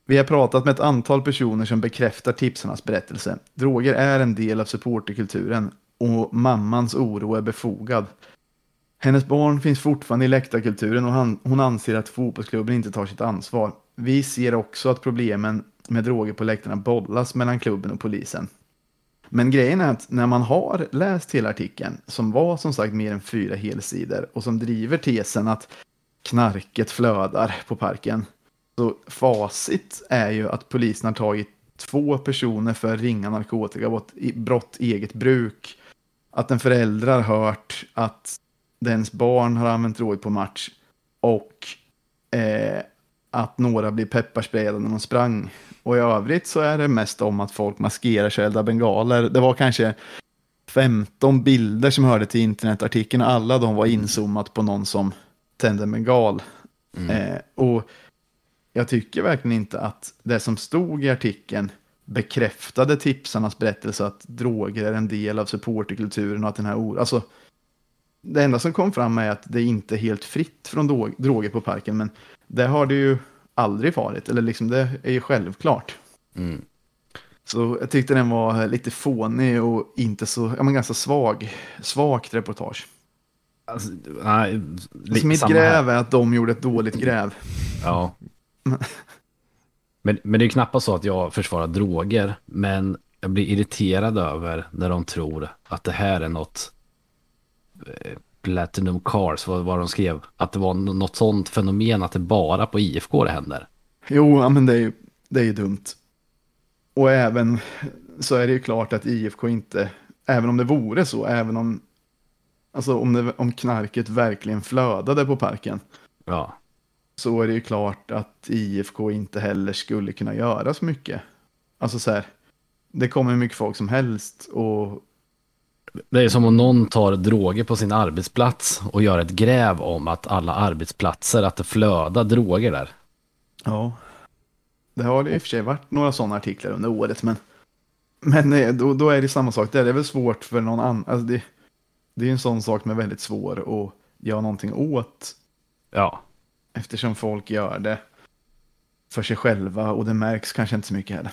Vi har pratat med ett antal personer som bekräftar tipsarnas berättelse. Droger är en del av supporterkulturen och mammans oro är befogad. Hennes barn finns fortfarande i läktarkulturen och han, hon anser att fotbollsklubben inte tar sitt ansvar. Vi ser också att problemen med droger på läktarna bollas mellan klubben och polisen. Men grejen är att när man har läst hela artikeln, som var som sagt mer än fyra helsidor och som driver tesen att knarket flödar på parken, så facit är ju att polisen har tagit två personer för ringa narkotikabrott eget bruk, att en förälder har hört att dens barn har använt droger på match och eh, att några blir pepparsprayade när de sprang. Och i övrigt så är det mest om att folk maskerar sig eldar bengaler. Det var kanske 15 bilder som hörde till internetartikeln. Alla de var inzoomat på någon som tände en bengal. Mm. Eh, och jag tycker verkligen inte att det som stod i artikeln bekräftade tipsarnas berättelse att droger är en del av supporterkulturen och att den här alltså, det enda som kom fram är att det inte är helt fritt från droger på parken, men det har det ju aldrig varit, eller liksom det är ju självklart. Mm. Så jag tyckte den var lite fånig och inte så, ja men ganska svag, svagt reportage. Alltså, nej, alltså mitt gräv är att de gjorde ett dåligt gräv. Ja. men, men det är knappast så att jag försvarar droger, men jag blir irriterad över när de tror att det här är något Platinum Cars, vad var de skrev, att det var något sånt fenomen att det bara på IFK det händer. Jo, men det är ju, det är ju dumt. Och även så är det ju klart att IFK inte, även om det vore så, även om, alltså om, det, om knarket verkligen flödade på parken. Ja. Så är det ju klart att IFK inte heller skulle kunna göra så mycket. Alltså så här, det kommer hur mycket folk som helst och det är som om någon tar droger på sin arbetsplats och gör ett gräv om att alla arbetsplatser, att det flödar droger där. Ja, det har det i och för sig varit några sådana artiklar under året, men, men eh, då, då är det samma sak där. Det är väl svårt för någon annan. Alltså det, det är en sån sak som är väldigt svår att göra någonting åt. Ja. Eftersom folk gör det för sig själva och det märks kanske inte så mycket heller.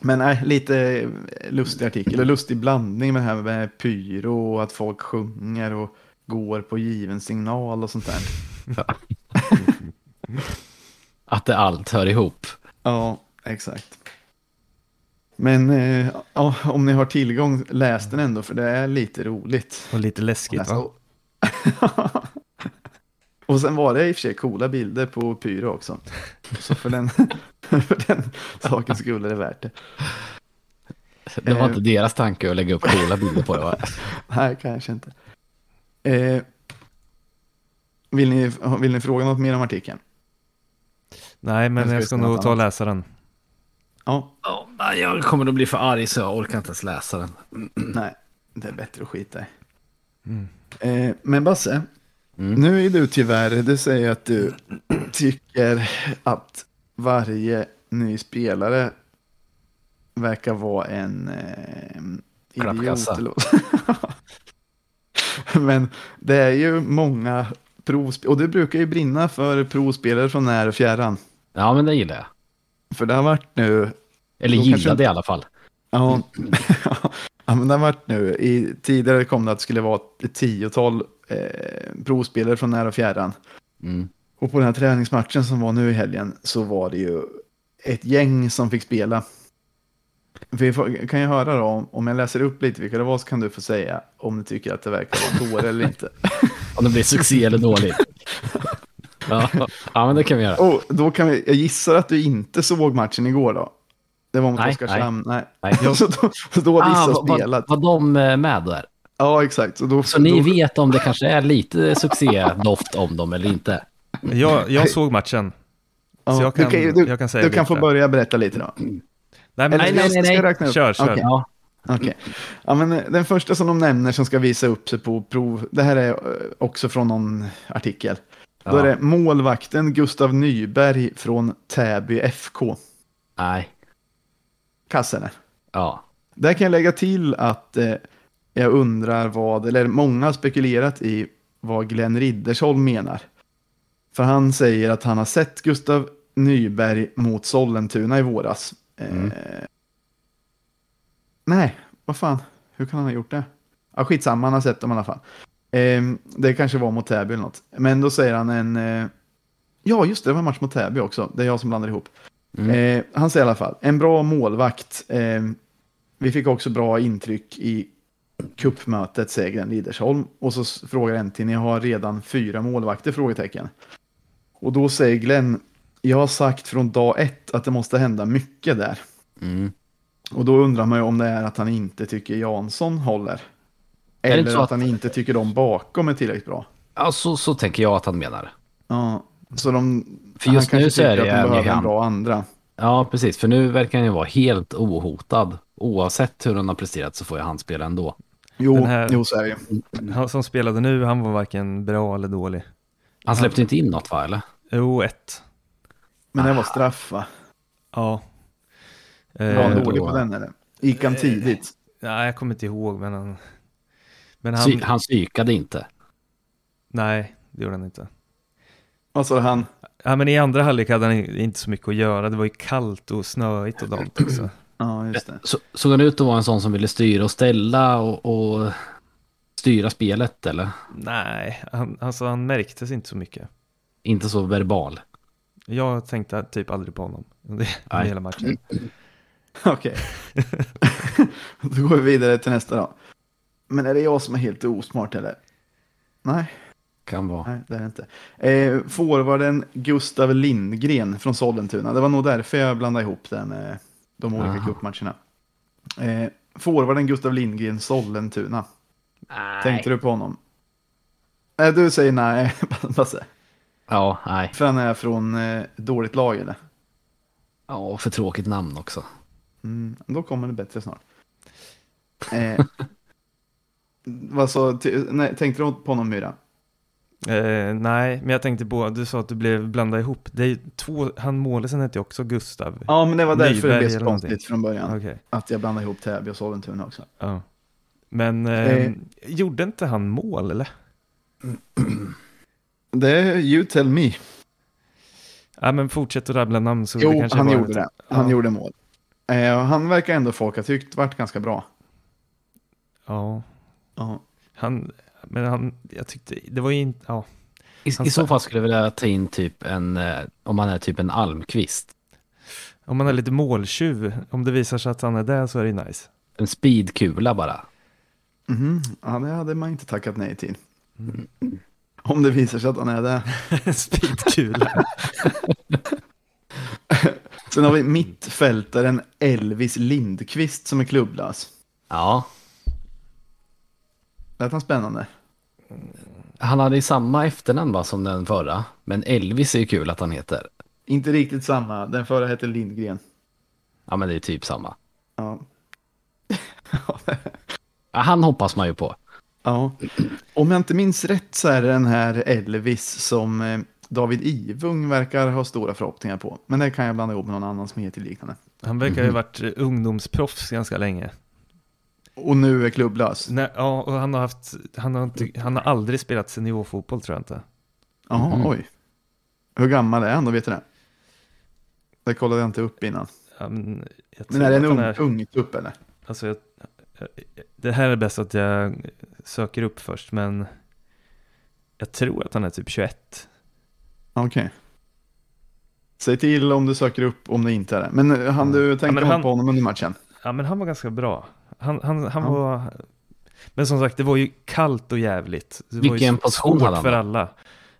Men nej, lite lustig artikel och lustig blandning med det här med pyro och att folk sjunger och går på given signal och sånt där. Ja. att det allt hör ihop. Ja, exakt. Men eh, ja, om ni har tillgång, läs den ändå för det är lite roligt. Och lite läskigt va? och sen var det i och för sig coola bilder på pyro också. Så för den, för den saken skulle det värt det. Det var inte deras tanke att lägga upp coola bilder på det va? Nej, kanske inte. Eh, vill, ni, vill ni fråga något mer om artikeln? Nej, men jag ska nog ta och läsa den. Ja. Oh, jag kommer att bli för arg så jag orkar inte ens läsa den. Nej, det är bättre att skita i. Mm. Eh, men Basse, mm. nu är du tyvärr, du säger att du tycker att varje ny spelare verkar vara en eh, idiot. Men det är ju många provspelare, och du brukar ju brinna för provspelare från när och fjärran. Ja, men det gillar jag. För det har varit nu... Eller gillade kanske... i alla fall. Ja, ja, men det har varit nu. I, tidigare kom det att det skulle vara ett tiotal eh, provspelare från när och fjärran. Mm. Och på den här träningsmatchen som var nu i helgen så var det ju ett gäng som fick spela. Vi får, kan jag höra då, om jag läser upp lite vilka det var så kan du få säga om du tycker att det verkar vara dåligt eller inte. om det blir succé eller dåligt. ja, ja, men det kan vi göra. Och då kan vi, jag gissar att du inte såg matchen igår då? Det var mot Oskarshamn. Nej. nej. nej. så då, då hade ah, spelat. Var, var de eh, med där? Ja, exakt. Så, då, så ni vet om det kanske är lite succédoft om dem eller inte? Jag, jag såg matchen. Ja, så jag kan, du, du, jag kan säga Du kan få börja berätta lite då. Nej, men, nej, nej, nej, nej. Ska Kör, kör. Okay. Ja. Okay. Ja, men eh, den första som de nämner som ska visa upp sig på prov, det här är eh, också från någon artikel. Ja. Då är det målvakten Gustav Nyberg från Täby FK. Nej. Kassene. Ja. Där kan jag lägga till att eh, jag undrar vad, eller många har spekulerat i vad Glenn Riddersholm menar. För han säger att han har sett Gustav Nyberg mot Sollentuna i våras. Mm. Eh, nej, vad fan, hur kan han ha gjort det? Ja, skitsamma, han har sett dem i alla fall. Eh, det kanske var mot Täby eller något. Men då säger han en... Eh, ja, just det, det var en match mot Täby också. Det är jag som blandar ihop. Mm. Eh, han säger i alla fall, en bra målvakt. Eh, vi fick också bra intryck i kuppmötet, säger Glenn Lidersholm. Och så frågar en till, ni har redan fyra målvakter? Frågetecken. Och då säger Glenn, jag har sagt från dag ett att det måste hända mycket där. Mm. Och då undrar man ju om det är att han inte tycker Jansson håller. Eller att... att han inte tycker de bakom är tillräckligt bra. Ja, så, så tänker jag att han menar. Ja, Så de, För just nu så är det att de behöver en bra andra. Ja, precis. För nu verkar han ju vara helt ohotad. Oavsett hur han har presterat så får ju han spela ändå. Jo, Den här- jo så är det. Han som spelade nu, han var varken bra eller dålig. Han släppte inte in något va, eller? Jo, ett. Men det var straff va? Ja. Var Eh, han då- dålig på den eller? Gick han tidigt? nej, jag kommer inte ihåg, men han... Men han... Sy- han psykade inte. Nej, det gjorde han inte. Vad sa han? Ja, men i andra halvlek hade han inte så mycket att göra. Det var ju kallt och snöigt och dant också. Ja, just det. Så, såg han ut att vara en sån som ville styra och ställa och, och styra spelet eller? Nej, han, alltså han märktes inte så mycket. Inte så verbal. Jag tänkte typ aldrig på honom under hela matchen. Okej. Då går vi vidare till nästa då. Men är det jag som är helt osmart eller? Nej, Kan vara. nej det är det inte. Eh, forwarden Gustav Lindgren från Sollentuna. Det var nog därför jag blandade ihop det med de olika Aha. cupmatcherna. Eh, forwarden Gustav Lindgren, Sollentuna. Tänkte du på honom? Nej, du säger nej, Basse. Ja, nej. För han är från eh, dåligt lag eller? Ja, för tråkigt namn också. Mm, då kommer det bättre snart. Eh, vad så, ty, nej, tänkte du på honom Myra? Eh, nej, men jag tänkte på, du sa att du blev blandad ihop. Det är två, han målisen hette ju också Gustav. Ja, men det var därför Nyberg det blev konstigt från början. Okej, Att jag blandade ihop Täby och Sollentuna också. ja. Men eh, Eh. gjorde inte han mål eller? Det är you tell me. Ja, men fortsätt att rabbla namn så Jo, kanske han gjorde ett- det. Han Ja. gjorde mål. Eh, han verkar ändå folk ha tyckt varit ganska bra. Ja, Ja. han, men han, jag tyckte, det var ju inte, ja. I, Han I så fall skulle jag vilja ta in typ en, eh, om man är typ en Almqvist. Om man är lite måltjuv, om det visar sig att han är där så är det nice. En speedkula bara. Mhm. ja, det hade man inte tackat nej till. Om det visar sig att han är det. Speedkula. Sen har vi mittfältaren Elvis Lindqvist som är klubblös. Ja, Lät han spännande? Han hade ju samma efternamn va, som den förra. Men Elvis är ju kul att han heter. Inte riktigt samma. Den förra hette Lindgren. Ja, men det är typ samma. Ja. Ja, han hoppas man ju på. ja. Om jag inte minns rätt så är det den här Elvis som eh, David Ivung verkar ha stora förhoppningar på. Men det kan jag blanda ihop med någon annan som heter liknande. Han verkar ju ha varit eh, ungdomsproffs ganska länge. Och nu är klubblös. Nej, ja, och han har haft, han har, inte, han har aldrig spelat seniorfotboll tror jag inte. Jaha, Mhm. oj. Hur gammal är han då, vet du det? Det kollade jag inte upp innan. Ja, men jag Men är det en ung, är- ung tupp eller? Alltså, jag, det här är bäst att jag söker upp först, men jag tror att han är typ 21. Okej. Säg till om du söker upp om det inte är det. Men eh, han du tänkte men ja, han- på honom under matchen? Ja, men han var ganska bra. Han, han, han Ja. var... Men som sagt, det var ju kallt och jävligt. Det var Vilken ju position hade han för alla.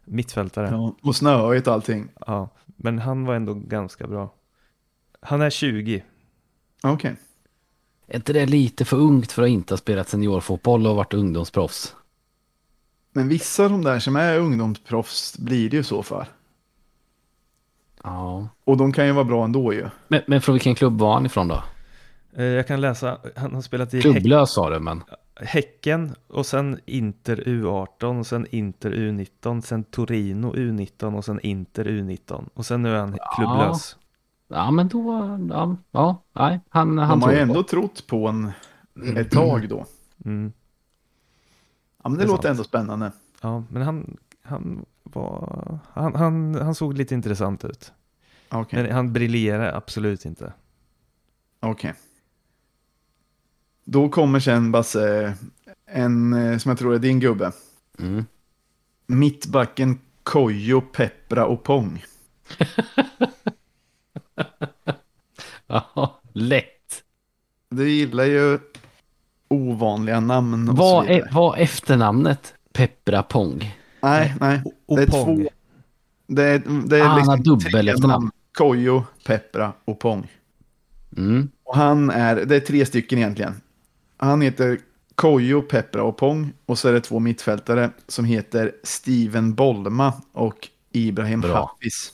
Mittfältare. Ja. Ja. Och snöigt och allting. Men han var ändå ganska bra. Han är 20. Okej. Är inte det lite för ungt för att inte ha spelat seniorfotboll och varit ungdomsproffs? Men vissa av de där som är ungdomsproffs blir det ju så för. Ja. Och de kan ju vara bra ändå ju. Men, men från vilken klubb var han ifrån då? Eh, Jag kan läsa, han har spelat i Klubblös sa du, men... Häcken och sen Inter U18 och sen Inter U19, sen Torino U19 och sen Inter U19 och sen nu är han klubblös. Ja, men då... Ja, ja nej, han, han De har ju ändå på. trott på en ett tag då. Mm. Ja, men det, Det låter sant. ändå spännande. Ja, men han, han var, han, han, han såg lite intressant ut. Okej. Men han briljerar absolut inte. Okej. Då kommer sen Basse, en eh, som jag tror är din gubbe. Mm. Mittbacken Kojo, Peppra och Pong. Ja, lätt. Du gillar ju ovanliga namn och Vad så vidare. är, vad efternamnet? Peppra Pong. Nej, nej. Och Det är Pong. två. Det är, det är Ah, liksom dubbel efternamn. namn. Kojo, Peppra och Pong. Mm. Och han är, det är tre stycken egentligen. Han heter Kojo, Peppra och Pong. Och så är det två mittfältare som heter Steven Bolma och Ibrahim Bra. Hafiz.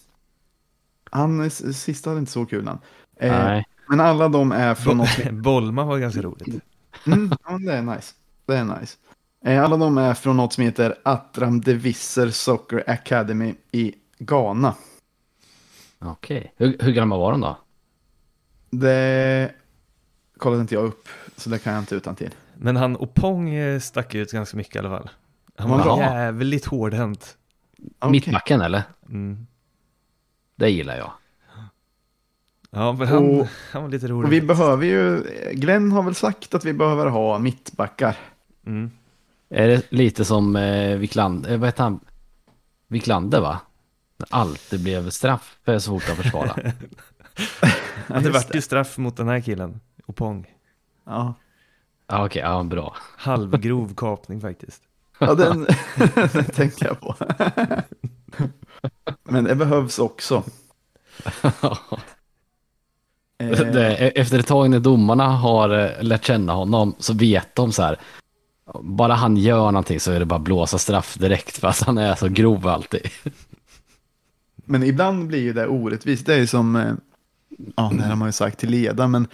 Han, sista hade inte så kul han. Eh, Nej. men alla de är från något Bolma var ganska roligt. Mm, ja, men det är nice. Det är nice. Eh, Alla de är från något som heter Atram de Visser Soccer Academy i Ghana. Okej. Hur, hur gamla var de då? Det kollade inte jag upp, så det kan jag inte utan till. Men han Opong eh, stack ut ganska mycket i alla fall. Han Var bra? jävligt hårdhänt. Mittbacken eller? Mm. Det gillar jag. Ja, men han, Och- han var lite rolig. Och vi behöver ju, Glenn har väl sagt att vi behöver ha mittbackar. Mm. Är det lite som eh, Wiklander, eh, vad heter han? Wiklander va? Alltid blev straff för så fort han försvarade. Det vart ju straff mot den här killen, Opong. Ja, ja okej, ja bra. Halvgrov kapning faktiskt. ja den, den tänkte jag på. Men det behövs också. Det, efter ett tag när domarna har eh, lärt känna honom så vet de så här. Bara han gör någonting så är det bara blåsa straff direkt för att han är så grov alltid. Men ibland blir ju det orättvist. Det är ju som, eh, ja det här har man ju sagt till leda, men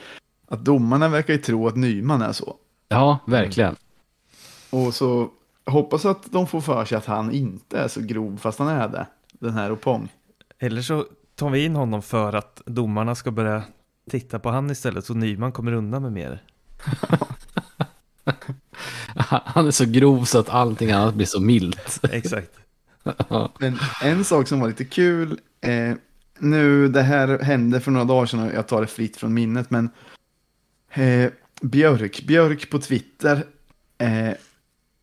att domarna verkar ju tro att Nyman är så. Ja, verkligen. Och så hoppas att de får för sig att han inte är så grov fast han är det. Den här Opong. Eller så tar vi in honom för att domarna ska börja titta på han istället så Nyman kommer undan med mer. Han är så grov så att allting annat blir så milt. Exakt. Men en sak som var lite kul, eh, nu det här hände för några dagar sedan och jag tar det fritt från minnet, men eh, Björk, Björk på Twitter eh,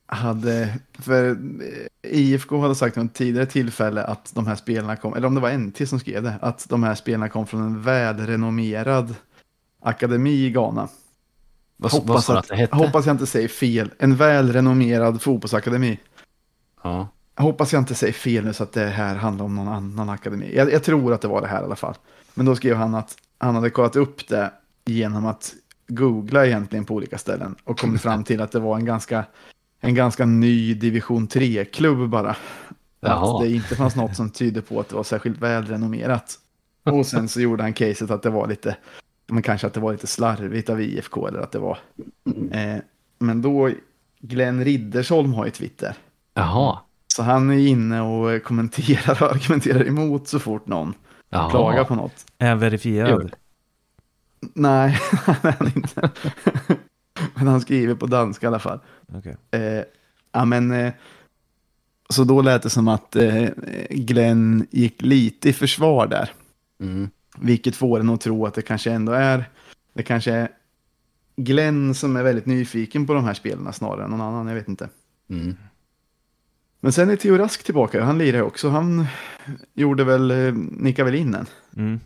hade, för eh, IFK hade sagt vid ett tidigare tillfälle att de här spelarna kom, eller om det var NT som skrev det, att de här spelarna kom från en välrenommerad akademi i Ghana. Vad, vad Hoppas, sa du att att, hoppas jag inte säger fel, en välrenommerad fotbollsakademi. Ja. Jag hoppas jag inte säger fel nu så att det här handlar om någon annan akademi. Jag, jag tror att det var det här i alla fall. Men då skrev han att han hade kollat upp det genom att googla egentligen på olika ställen och kommit fram till att det var en ganska, en ganska ny division 3-klubb bara. Jaha. Att det inte fanns något som tyder på att det var särskilt välrenommerat. Och sen så gjorde han caset att det var lite, men kanske att det var lite slarvigt av IFK eller att det var. Eh, men då, Glenn Riddersholm har ju Twitter. Jaha. Så han är inne och kommenterar och argumenterar emot så fort någon Jaha. klagar på något. Är han verifierad? Kul. Nej, han är inte. men han skriver på danska i alla fall. Okej. Eh, ja, men, eh, så då lät det som att eh, Glenn gick lite i försvar där. Mm. Vilket får en att tro att det kanske ändå är, det kanske är Glenn som är väldigt nyfiken på de här spelarna snarare än någon annan, jag vet inte. Mm. Men sen är Theo Rask tillbaka, han lirar ju också. Han gjorde väl, eh, nickade väl in den. Mm.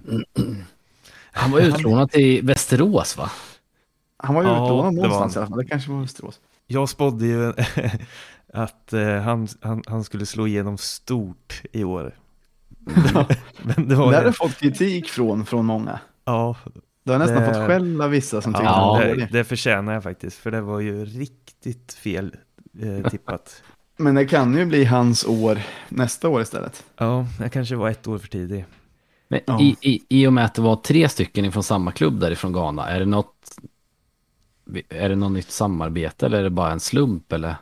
Han var utlånad till Västerås va? Han var ju Ja, utlånad någonstans i alla fall. Det kanske var Västerås. Jag spådde ju att eh, han, han, han skulle slå igenom stort i år. Men det var Det har ju, jag fått kritik från, från många. ja, Det har nästan Det- fått skäll av vissa som tyckte Ja, det, det förtjänar jag faktiskt. För det var ju riktigt fel eh, tippat. Men det kan ju bli hans år nästa år istället. Ja, jag kanske var ett år för tidig. Men Ja. i, i, I och med att det var tre stycken från samma klubb därifrån Ghana, är det något är det något nytt samarbete eller är det bara en slump eller?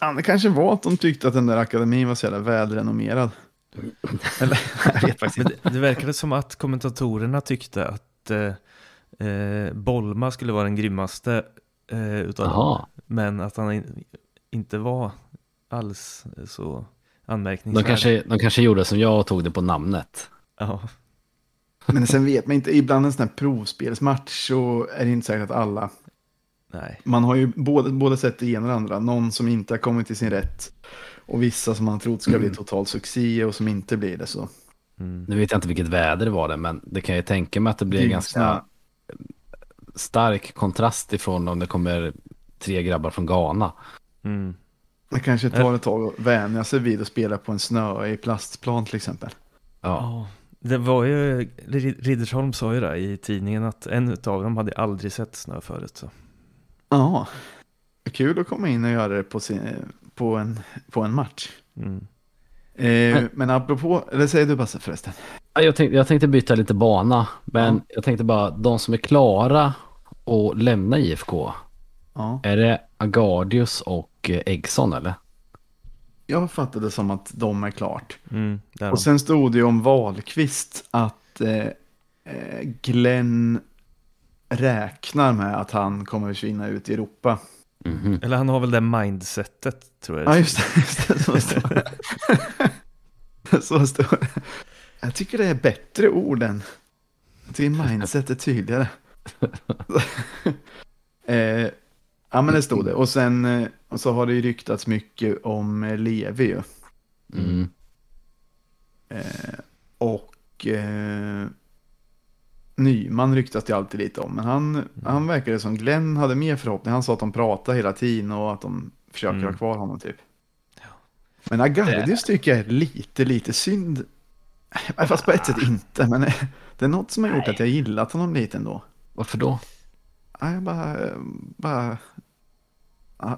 Ja, det kanske var att de tyckte att den där akademin var så jävla välrenommerad. Eller, jag vet faktiskt inte. det, det verkade som att kommentatorerna tyckte att eh, eh, Bolma skulle vara den grymmaste eh, utav dem. Jaha, Men att han in, inte var alls så de anmärkningsvärd. kanske, de kanske gjorde som jag och tog det på namnet. Ja, Men sen vet man inte, ibland en sån här provspelsmatch så är det inte säkert att alla nej. Man har ju både, både sett det ena och det andra. Någon som inte har kommit till sin rätt. Och vissa som man trott ska bli total succé och som inte blir det så. Mm. Nu vet jag inte vilket väder det var det, men det kan jag tänka mig att det blir Gud, ganska ja. stark kontrast ifrån om det kommer tre grabbar från Ghana. Mm. Det kanske tar ett tag att vänja sig vid att spela på en snöig plastplan till exempel. Ja, Ja, det var ju, Rid- Riddersholm sa ju det i tidningen att en av dem hade aldrig sett snö förut. Så. Ja, kul att komma in och göra det på, sin, på, en, på en match. Mm. Eh, men apropå, eller säger du Basse förresten? Jag tänkte, jag tänkte byta lite bana, men ja. jag tänkte bara de som är klara att lämna IFK. Ja. Är det Agardius och Eggson eller? Jag fattade som att de är klart. Mm, är och sen stod det ju om Wahlqvist att eh, eh, Glenn räknar med att han kommer försvinna ut i Europa. Mm -hmm. Eller han har väl det mindsetet tror jag. Ja, just det. Just det så står det. så står det. Jag tycker det är bättre ord än... Jag tycker mindset är tydligare. eh, ja, men det stod det. Och sen eh, och så har det ju ryktats mycket om eh, Levi ju. Mm. Eh, och eh, Nyman ryktas det alltid lite om. Men han, mm. han verkade som Glenn hade mer förhoppning. Han sa att de pratar hela tiden och att de försöker mm. ha kvar honom typ. Men Agardius tycker jag är lite, lite synd. Fast på ett sätt inte. Men det är något som har gjort Nej. att jag gillat honom lite ändå. Varför då? Jag bara, bara,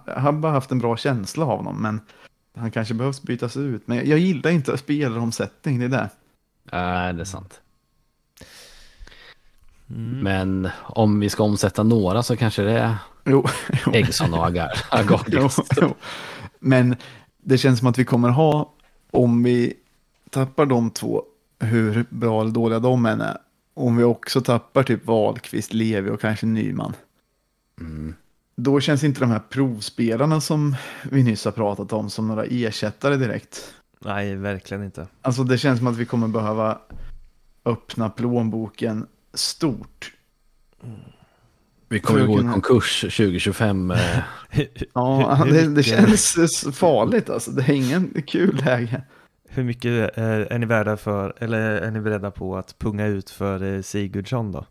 jag har bara haft en bra känsla av honom. Men han kanske behövs bytas ut. Men jag gillar inte spelaromsättning, det är det. Nej, det är sant. Mm. Men om vi ska omsätta några så kanske det är jo, jo. Eggson och Agar. jo, jo. Men det känns som att vi kommer ha, om vi tappar de två, hur bra eller dåliga de än är, om vi också tappar typ Wahlqvist, Levi och kanske Nyman. Mm. Då känns inte de här provspelarna som vi nyss har pratat om som några ersättare direkt. Nej, verkligen inte. Alltså det känns som att vi kommer behöva öppna plånboken stort. Vi kommer gå i konkurs 2025. Eh. ja, det, det, känns farligt alltså. Det är ingen kul läge. Hur mycket är, är ni värda för, eller är ni beredda på att punga ut för eh, Sigurdsson då?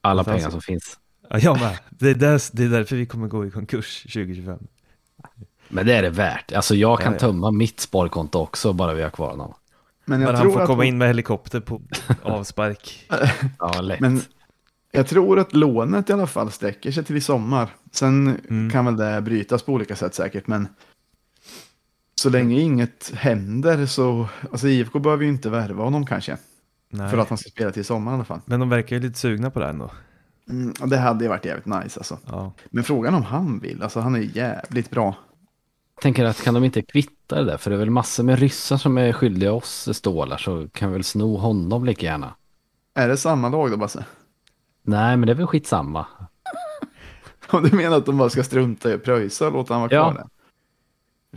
Alla pengar alltså, som finns. Ja, jag med. Det är, där, det är därför vi kommer gå i konkurs 2025. Men det är det värt. Alltså jag kan ja, ja. tömma mitt sparkonto också bara vi har kvar honom. Men, jag Men han får komma in med helikopter på avspark. ja, lätt. Men jag tror att lånet i alla fall sträcker sig till i sommar. Sen mm. kan väl det brytas på olika sätt säkert. Men så länge inget händer så, alltså IFK behöver ju inte värva honom kanske. Nej. För att han ska spela till sommar i alla fall. Men de verkar ju lite sugna på det ändå. Mm, det hade ju varit jävligt nice alltså. Ja. Men frågan om han vill, alltså han är jävligt bra. Jag tänker att kan de inte kvitta det där? För det är väl massor med ryssar som är skyldiga oss stålar så kan vi väl sno honom lika gärna. Är det samma lag då Basse? Nej men det är väl skitsamma. Om du menar att de bara ska strunta i att pröjsa och låta han vara kvar ja. där?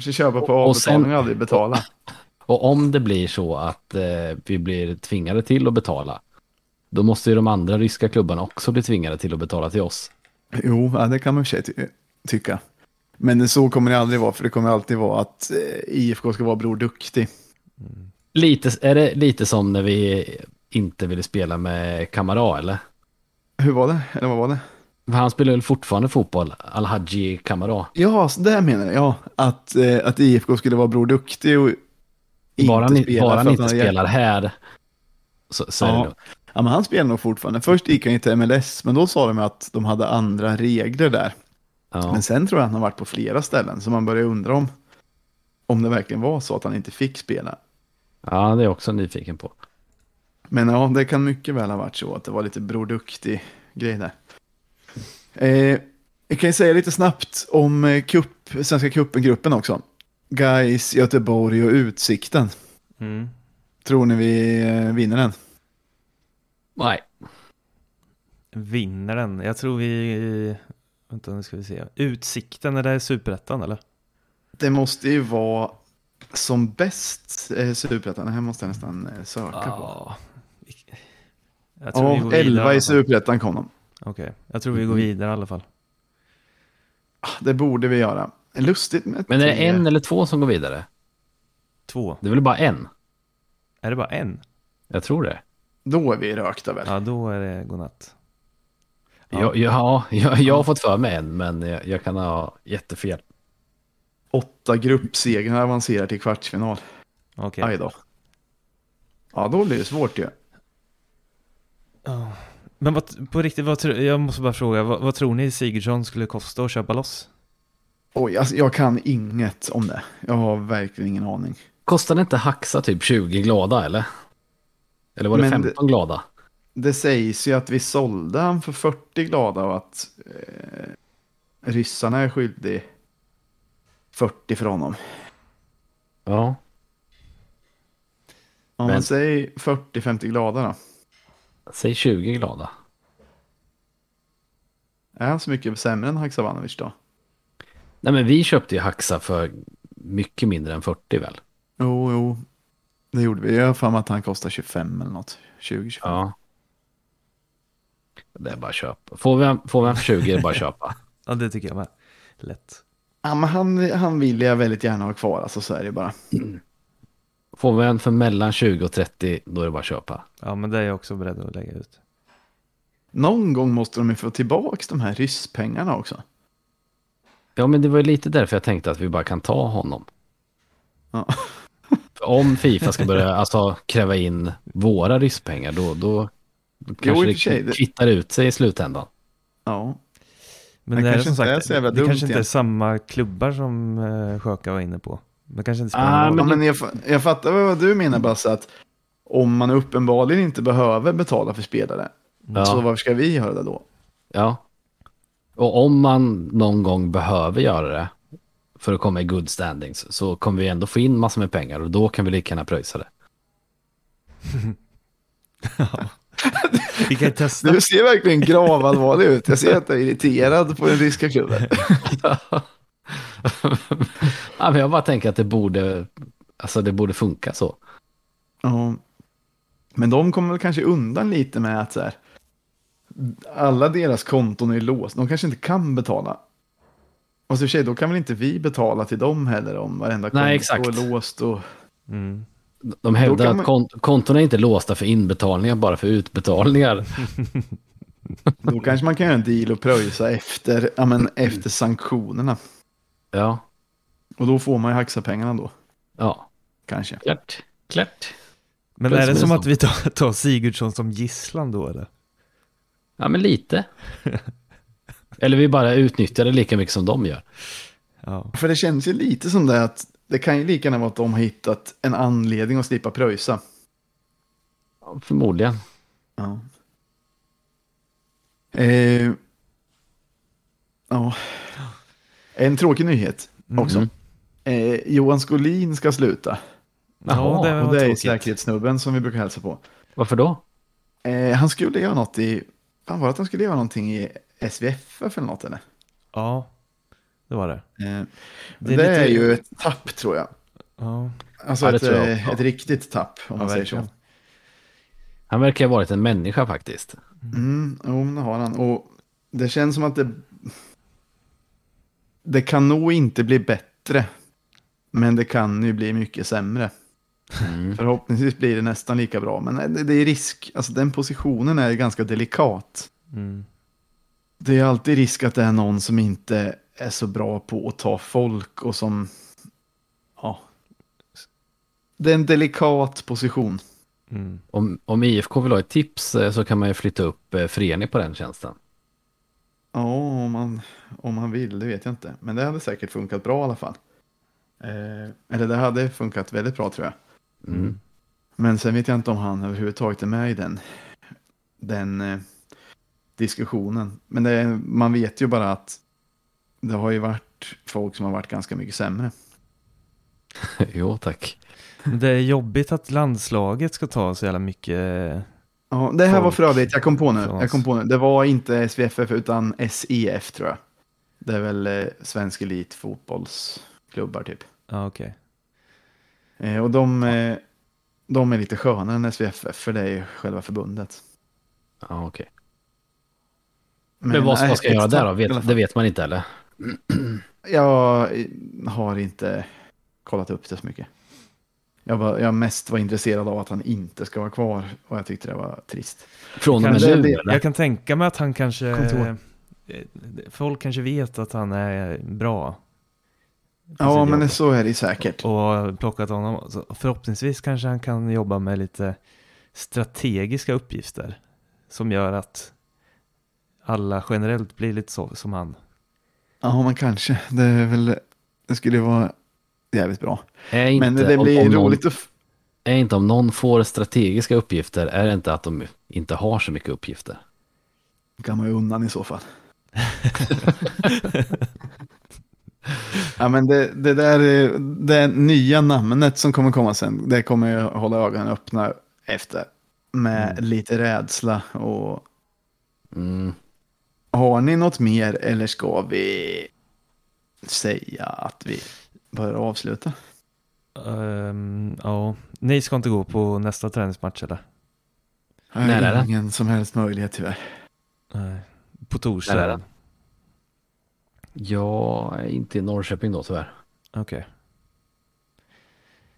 Ska köpa på avbetalning och aldrig betala. Och, och om det blir så att eh, vi blir tvingade till att betala, då måste ju de andra ryska klubbarna också bli tvingade till att betala till oss. Jo, ja, det kan man för ty tycka. Men så kommer det aldrig vara, för det kommer alltid vara att eh, IFK ska vara Bror Duktig. Mm. Lite, är det lite som när vi inte ville spela med Kamara, eller? Hur var det? Eller vad var det? Han spelar väl fortfarande fotboll, Al-Haji Kamara. Ja, det menar jag. Ja, att, eh, att IFK skulle vara Bror Duktig och bara inte spela. Bara han inte spelar här så, så ja. är det nog. Ja, men han spelar nog fortfarande. Först gick han ju till MLS, men då sa de att de hade andra regler där. Ja. Men sen tror jag han har varit på flera ställen, så man börjar undra om, om det verkligen var så att han inte fick spela. Ja, det är jag också nyfiken på. Men ja, det kan mycket väl ha varit så att det var lite Bror Duktig grej där. Eh, jag kan ju säga lite snabbt om eh, kupp, Svenska cupen-gruppen också. Guys, Göteborg och Utsikten. Mm. Tror ni vi eh, vinner den? Nej. Vinner den? Jag tror vi... Vänta, nu ska vi se. Utsikten, är det superettan eller? Det måste ju vara som bäst eh, superettan. Det här måste jag nästan eh, söka ja. på. Jag tror ja, 11 i superettan kom de. Okej, okay. jag tror vi går mm. vidare i alla fall. Ah, det borde vi göra. Lustigt med Men är det en eller två som går vidare? Två. Det är väl bara en? Är det bara en? Jag tror det. Då är vi rökta väl? Ja, då är det godnatt. Ja, ja, ja jag, jag har fått för mig en, men jag, jag kan ha jättefel. Åtta gruppsegrar avancerar till kvartsfinal. Okej. Okay. Aj då. Ja, då blir det svårt ju. Ja. Men vad, på riktigt, vad, jag måste bara fråga, vad, vad, tror ni Sigurdsson skulle kosta att köpa loss? Oj, alltså, jag kan inget om det. Jag har verkligen ingen aning. kostade inte Haxa typ 20 glada eller? Eller var det Men 15 glada? Det sägs ju att vi sålde han för 40 glada och att eh, ryssarna är skyldig 40 för honom. Ja. Om Men- man säger 40-50 glada då. Säg 20 glada. Är han så mycket sämre än Haksabanovic då? Nej men vi köpte ju Haxa för mycket mindre än 40 väl? Jo, jo. Det gjorde vi. Jag har för mig att han kostar 25 eller något. 20-25. Ja. Det är bara att köpa. Får vi en, får vi en för 20 är det bara att köpa. Ja, det tycker jag med. Lätt. Ja, men han, han vill jag väldigt gärna ha kvar, alltså så är det bara. Får vi en för mellan 20 och 30 då är det bara att köpa. Ja, men det är jag också beredd att lägga ut. Någon gång måste de ju få tillbaka de här rysspengarna också. Ja men det var ju lite därför jag tänkte att vi bara kan ta honom. Ja. Om Fifa ska börja alltså, kräva in våra riskpengar då, då, då kanske det sig, det- kvittar ut sig i slutändan. Ja. Men Det det, är kanske som inte är sagt, jävla det kanske inte är samma klubbar som uh, Sjöka var inne på. Det kanske inte spelar Ah, Ja, men jag, jag fattar vad du menar Basse, att om man uppenbarligen inte behöver betala för spelare, Ja. så varför ska vi göra det då? Ja. Och om man någon gång behöver göra det för att komma i good standings så kommer vi ändå få in massor med pengar och då kan vi lika gärna pröjsa det. Vi kan testa. Du ser verkligen gravallvarlig ut. Jag ser att du är irriterad på den ryska klubben. ja, men jag bara tänker att det borde, alltså det borde funka så. Ja. Men de kommer väl kanske undan lite med att så här, alla deras konton är låsta. De kanske inte kan betala. Och så i och för sig, då kan väl inte vi betala till dem heller om varenda konto Nej, exakt. är låst. Och... Mm. De hävdar att man- kont- kontona är inte låsta för inbetalningar, bara för utbetalningar. Då kanske man kan göra en deal och pröjsa efter, ja, men efter sanktionerna. Ja, Och då får man ju haxa-pengarna då, ja, kanske. klart. Klart. Men är det som att vi tar, tar Sigurdsson som gisslan då eller? Ja, men lite. Eller vi bara utnyttjar det lika mycket som de gör. Ja. För det känns ju lite som det att det kan ju lika gärna vara att de har hittat en anledning att slippa pröjsa. Ja, Förmodligen. Ja. Eh, ja. En tråkig nyhet också. Mm. Eh, Johan Skolin ska sluta. Jaha, det och det är tråkigt. säkerhetssnubben som vi brukar hälsa på. Varför då? Eh, han skulle göra något i... Fan var det att han skulle göra någonting i SVFF eller något eller? Ja, det var det. Eh, Det det är är, lite- ju ett tapp tror jag. Ja, Alltså Ja, det ett, jag eh, också. ett riktigt tapp om ja man säger så. Han verkar ha varit en människa faktiskt. Mm, jo, det har han. Och det känns som att det... Det kan nog inte bli bättre. Men det kan ju bli mycket sämre. Mm. Förhoppningsvis blir det nästan lika bra. Men det, det är risk. Alltså den positionen är ganska delikat. Mm. Det är alltid risk att det är någon som inte är så bra på att ta folk och som... Ja. Det är en delikat position. Mm. Om, om IFK vill ha ett tips eh, så kan man ju flytta upp eh, Freni på den tjänsten. Ja, om man, om man vill, det vet jag inte. Men det hade säkert funkat bra i alla fall. Eh, eller det hade funkat väldigt bra tror jag. Mm. Men sen vet jag inte om han överhuvudtaget är med i den, den eh, diskussionen. Men det, man vet ju bara att det har ju varit folk som har varit ganska mycket sämre. jo, tack. Det är jobbigt att landslaget ska ta så jävla mycket. Ja, det här var Folk för övrigt, jag kom på nu, jag kom på nu. Det var inte SVFF utan SEF tror jag. Det är väl eh, Svensk Elit fotbollsklubbar typ. Ja, okej. Eh, och de, eh, de är lite skönare än SVFF, för det är ju själva förbundet. Ja, okej. Men, vad, nej, vad ska jag göra där då? Vet, det vet man inte eller? Jag eh, har inte kollat upp det så mycket. Jag, var, jag mest var intresserad av att han inte ska vara kvar och jag tyckte det var trist. Från och med nu? Jag kan tänka mig att han kanske... Kontor. Eh, Folk kanske vet att han är bra. Ja, men jobb. så är det säkert. Och plockat honom. Så förhoppningsvis kanske han kan jobba med lite strategiska uppgifter. Som gör att alla generellt blir lite så som han. Ja, men kanske. Det är väl, det skulle vara jävligt bra. Är Men det om- blir om någon- roligt att... f- Är inte om någon får strategiska uppgifter, är det inte att de inte har så mycket uppgifter? kan man ju undan i så fall. Ja, men det, det där är- det nya namnet som kommer komma sen, det kommer jag hålla ögonen öppna efter. Med lite rädsla och Mm. har ni något mer eller ska vi säga att vi börjar avsluta? Ehm, ja, ni ska inte gå på nästa träningsmatch eller? Har När är det? ingen som helst möjlighet tyvärr. Nej. På torsdag? När är det? Jag är inte i Norrköping då tyvärr. Okej.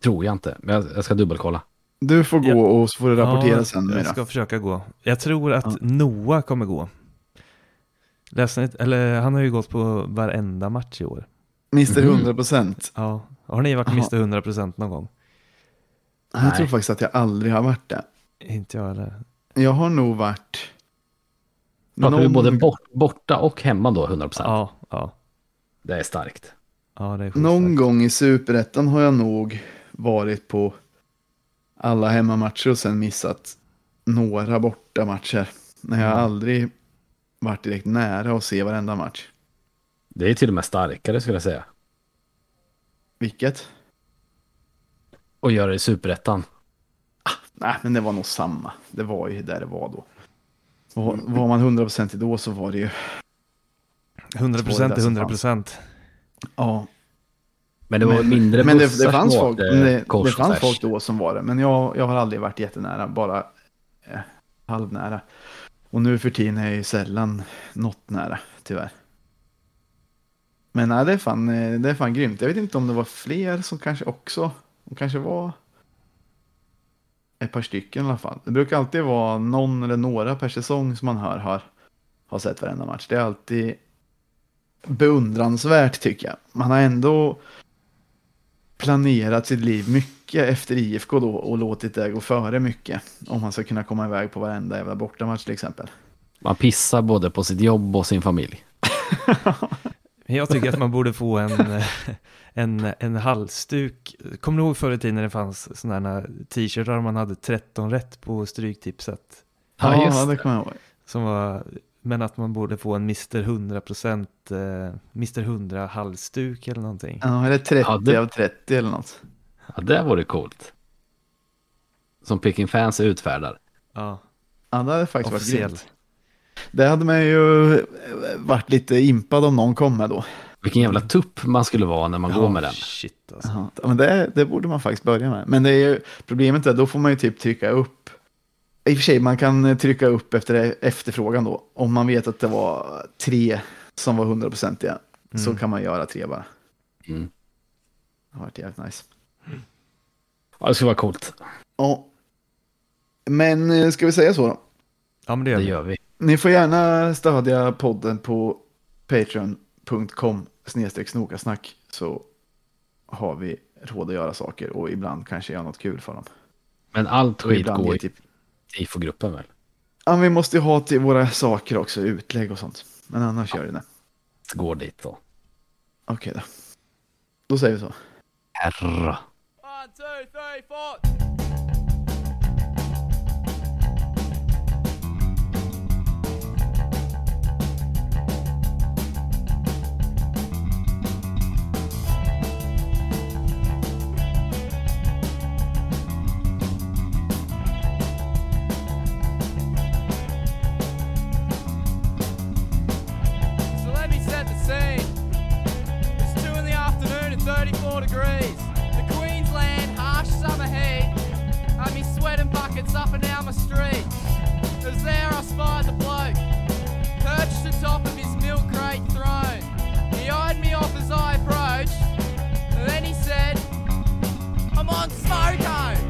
Tror jag inte, men jag, jag ska dubbelkolla. Du får gå Ja. och så får du rapportera Ja, sen. Jag Mira. ska försöka gå. Jag tror att Ja. Noah kommer gå. Läste eller han har ju gått på varenda match i år. Mhm. 100 procent. Ja. Har ni varit Jaha. Mr 100% någon gång? Jag Nej. tror faktiskt att jag aldrig har varit det. Inte jag heller. Jag har nog varit... Pratar vi någon- både bort, borta och hemma då 100%? Ja, ja. Det är starkt. Ja, det är Någon gång i superettan har jag nog varit på alla hemmamatcher och sen missat några bortamatcher. Men jag Mm. aldrig varit direkt nära att se varenda match. Det är till och med starkare skulle jag säga. Vilket? Och göra det i superettan. Nej, men det var nog samma. Det var ju där det var då. Var, var man 100% då så var det ju... 100% är som 100%. Ja, Men det var men, mindre men det, bussar det, fanns folk, det, kors det fanns folk då som var det. Men jag, jag har aldrig varit jättenära, bara eh, halvnära. Och nu för tiden är jag ju sällan något nära, tyvärr. Men nej, det är, fan, eh, det är fan grymt. Jag vet inte om det var fler som kanske också, de kanske var ett par stycken i alla fall. Det brukar alltid vara någon eller några per säsong som man hör har, har sett varenda match. Det är alltid beundransvärt tycker jag. Man har ändå planerat sitt liv mycket efter IFK då och låtit det gå före mycket. Om man ska kunna komma iväg på varenda jävla bortamatch till exempel. Man pissar både på sitt jobb och sin familj. Jag tycker att man borde få en, en, en halsduk. Kommer du ihåg förr i tiden när det fanns sådana här t-shirtar man hade 13 rätt på Stryktipset? Ja, just det kommer jag ihåg. Som var, men att man borde få en Mr 100% eh, Mr 100 halsduk eller någonting. Ja, eller 30 Ja, det- av 30 eller något. Ja, det vore coolt. Som Picking Fans utfärdar. Ja, Ja, det hade faktiskt varit officiell. grymt. Det hade man ju eh, varit lite impad om någon kom med då. Vilken jävla tupp man skulle vara när man går med den. Shit alltså. Ja, men det, det borde man faktiskt börja med. Men det är ju, problemet är då får man ju typ trycka upp. I och för sig, man kan trycka upp efter efterfrågan då. Om man vet att det var tre som var hundraprocentiga. Så Mm. kan man göra tre bara. Mm. Det har varit jävligt nice. Ja, det skulle vara coolt. Ja. Men eh, ska vi säga så då? Ja men det gör Det vi. gör vi. Ni får gärna stödja podden på patreon.com snedstreck snokasnack så har vi råd att göra saker och ibland kanske göra något kul för dem. Men allt skit ibland går i typ, tifogruppen väl? ja, vi måste ju ha till våra saker också, utlägg och sånt. Men annars gör det det. Går dit då. Okej då. Då säger vi så. Herra. One, two, three, four. 34 degrees. The Queensland harsh summer heat. Had me sweating buckets up and down my street. As there I spied the bloke, perched atop of his milk crate throne. He eyed me off as I approached, and then he said, I'm on smoke Smoko!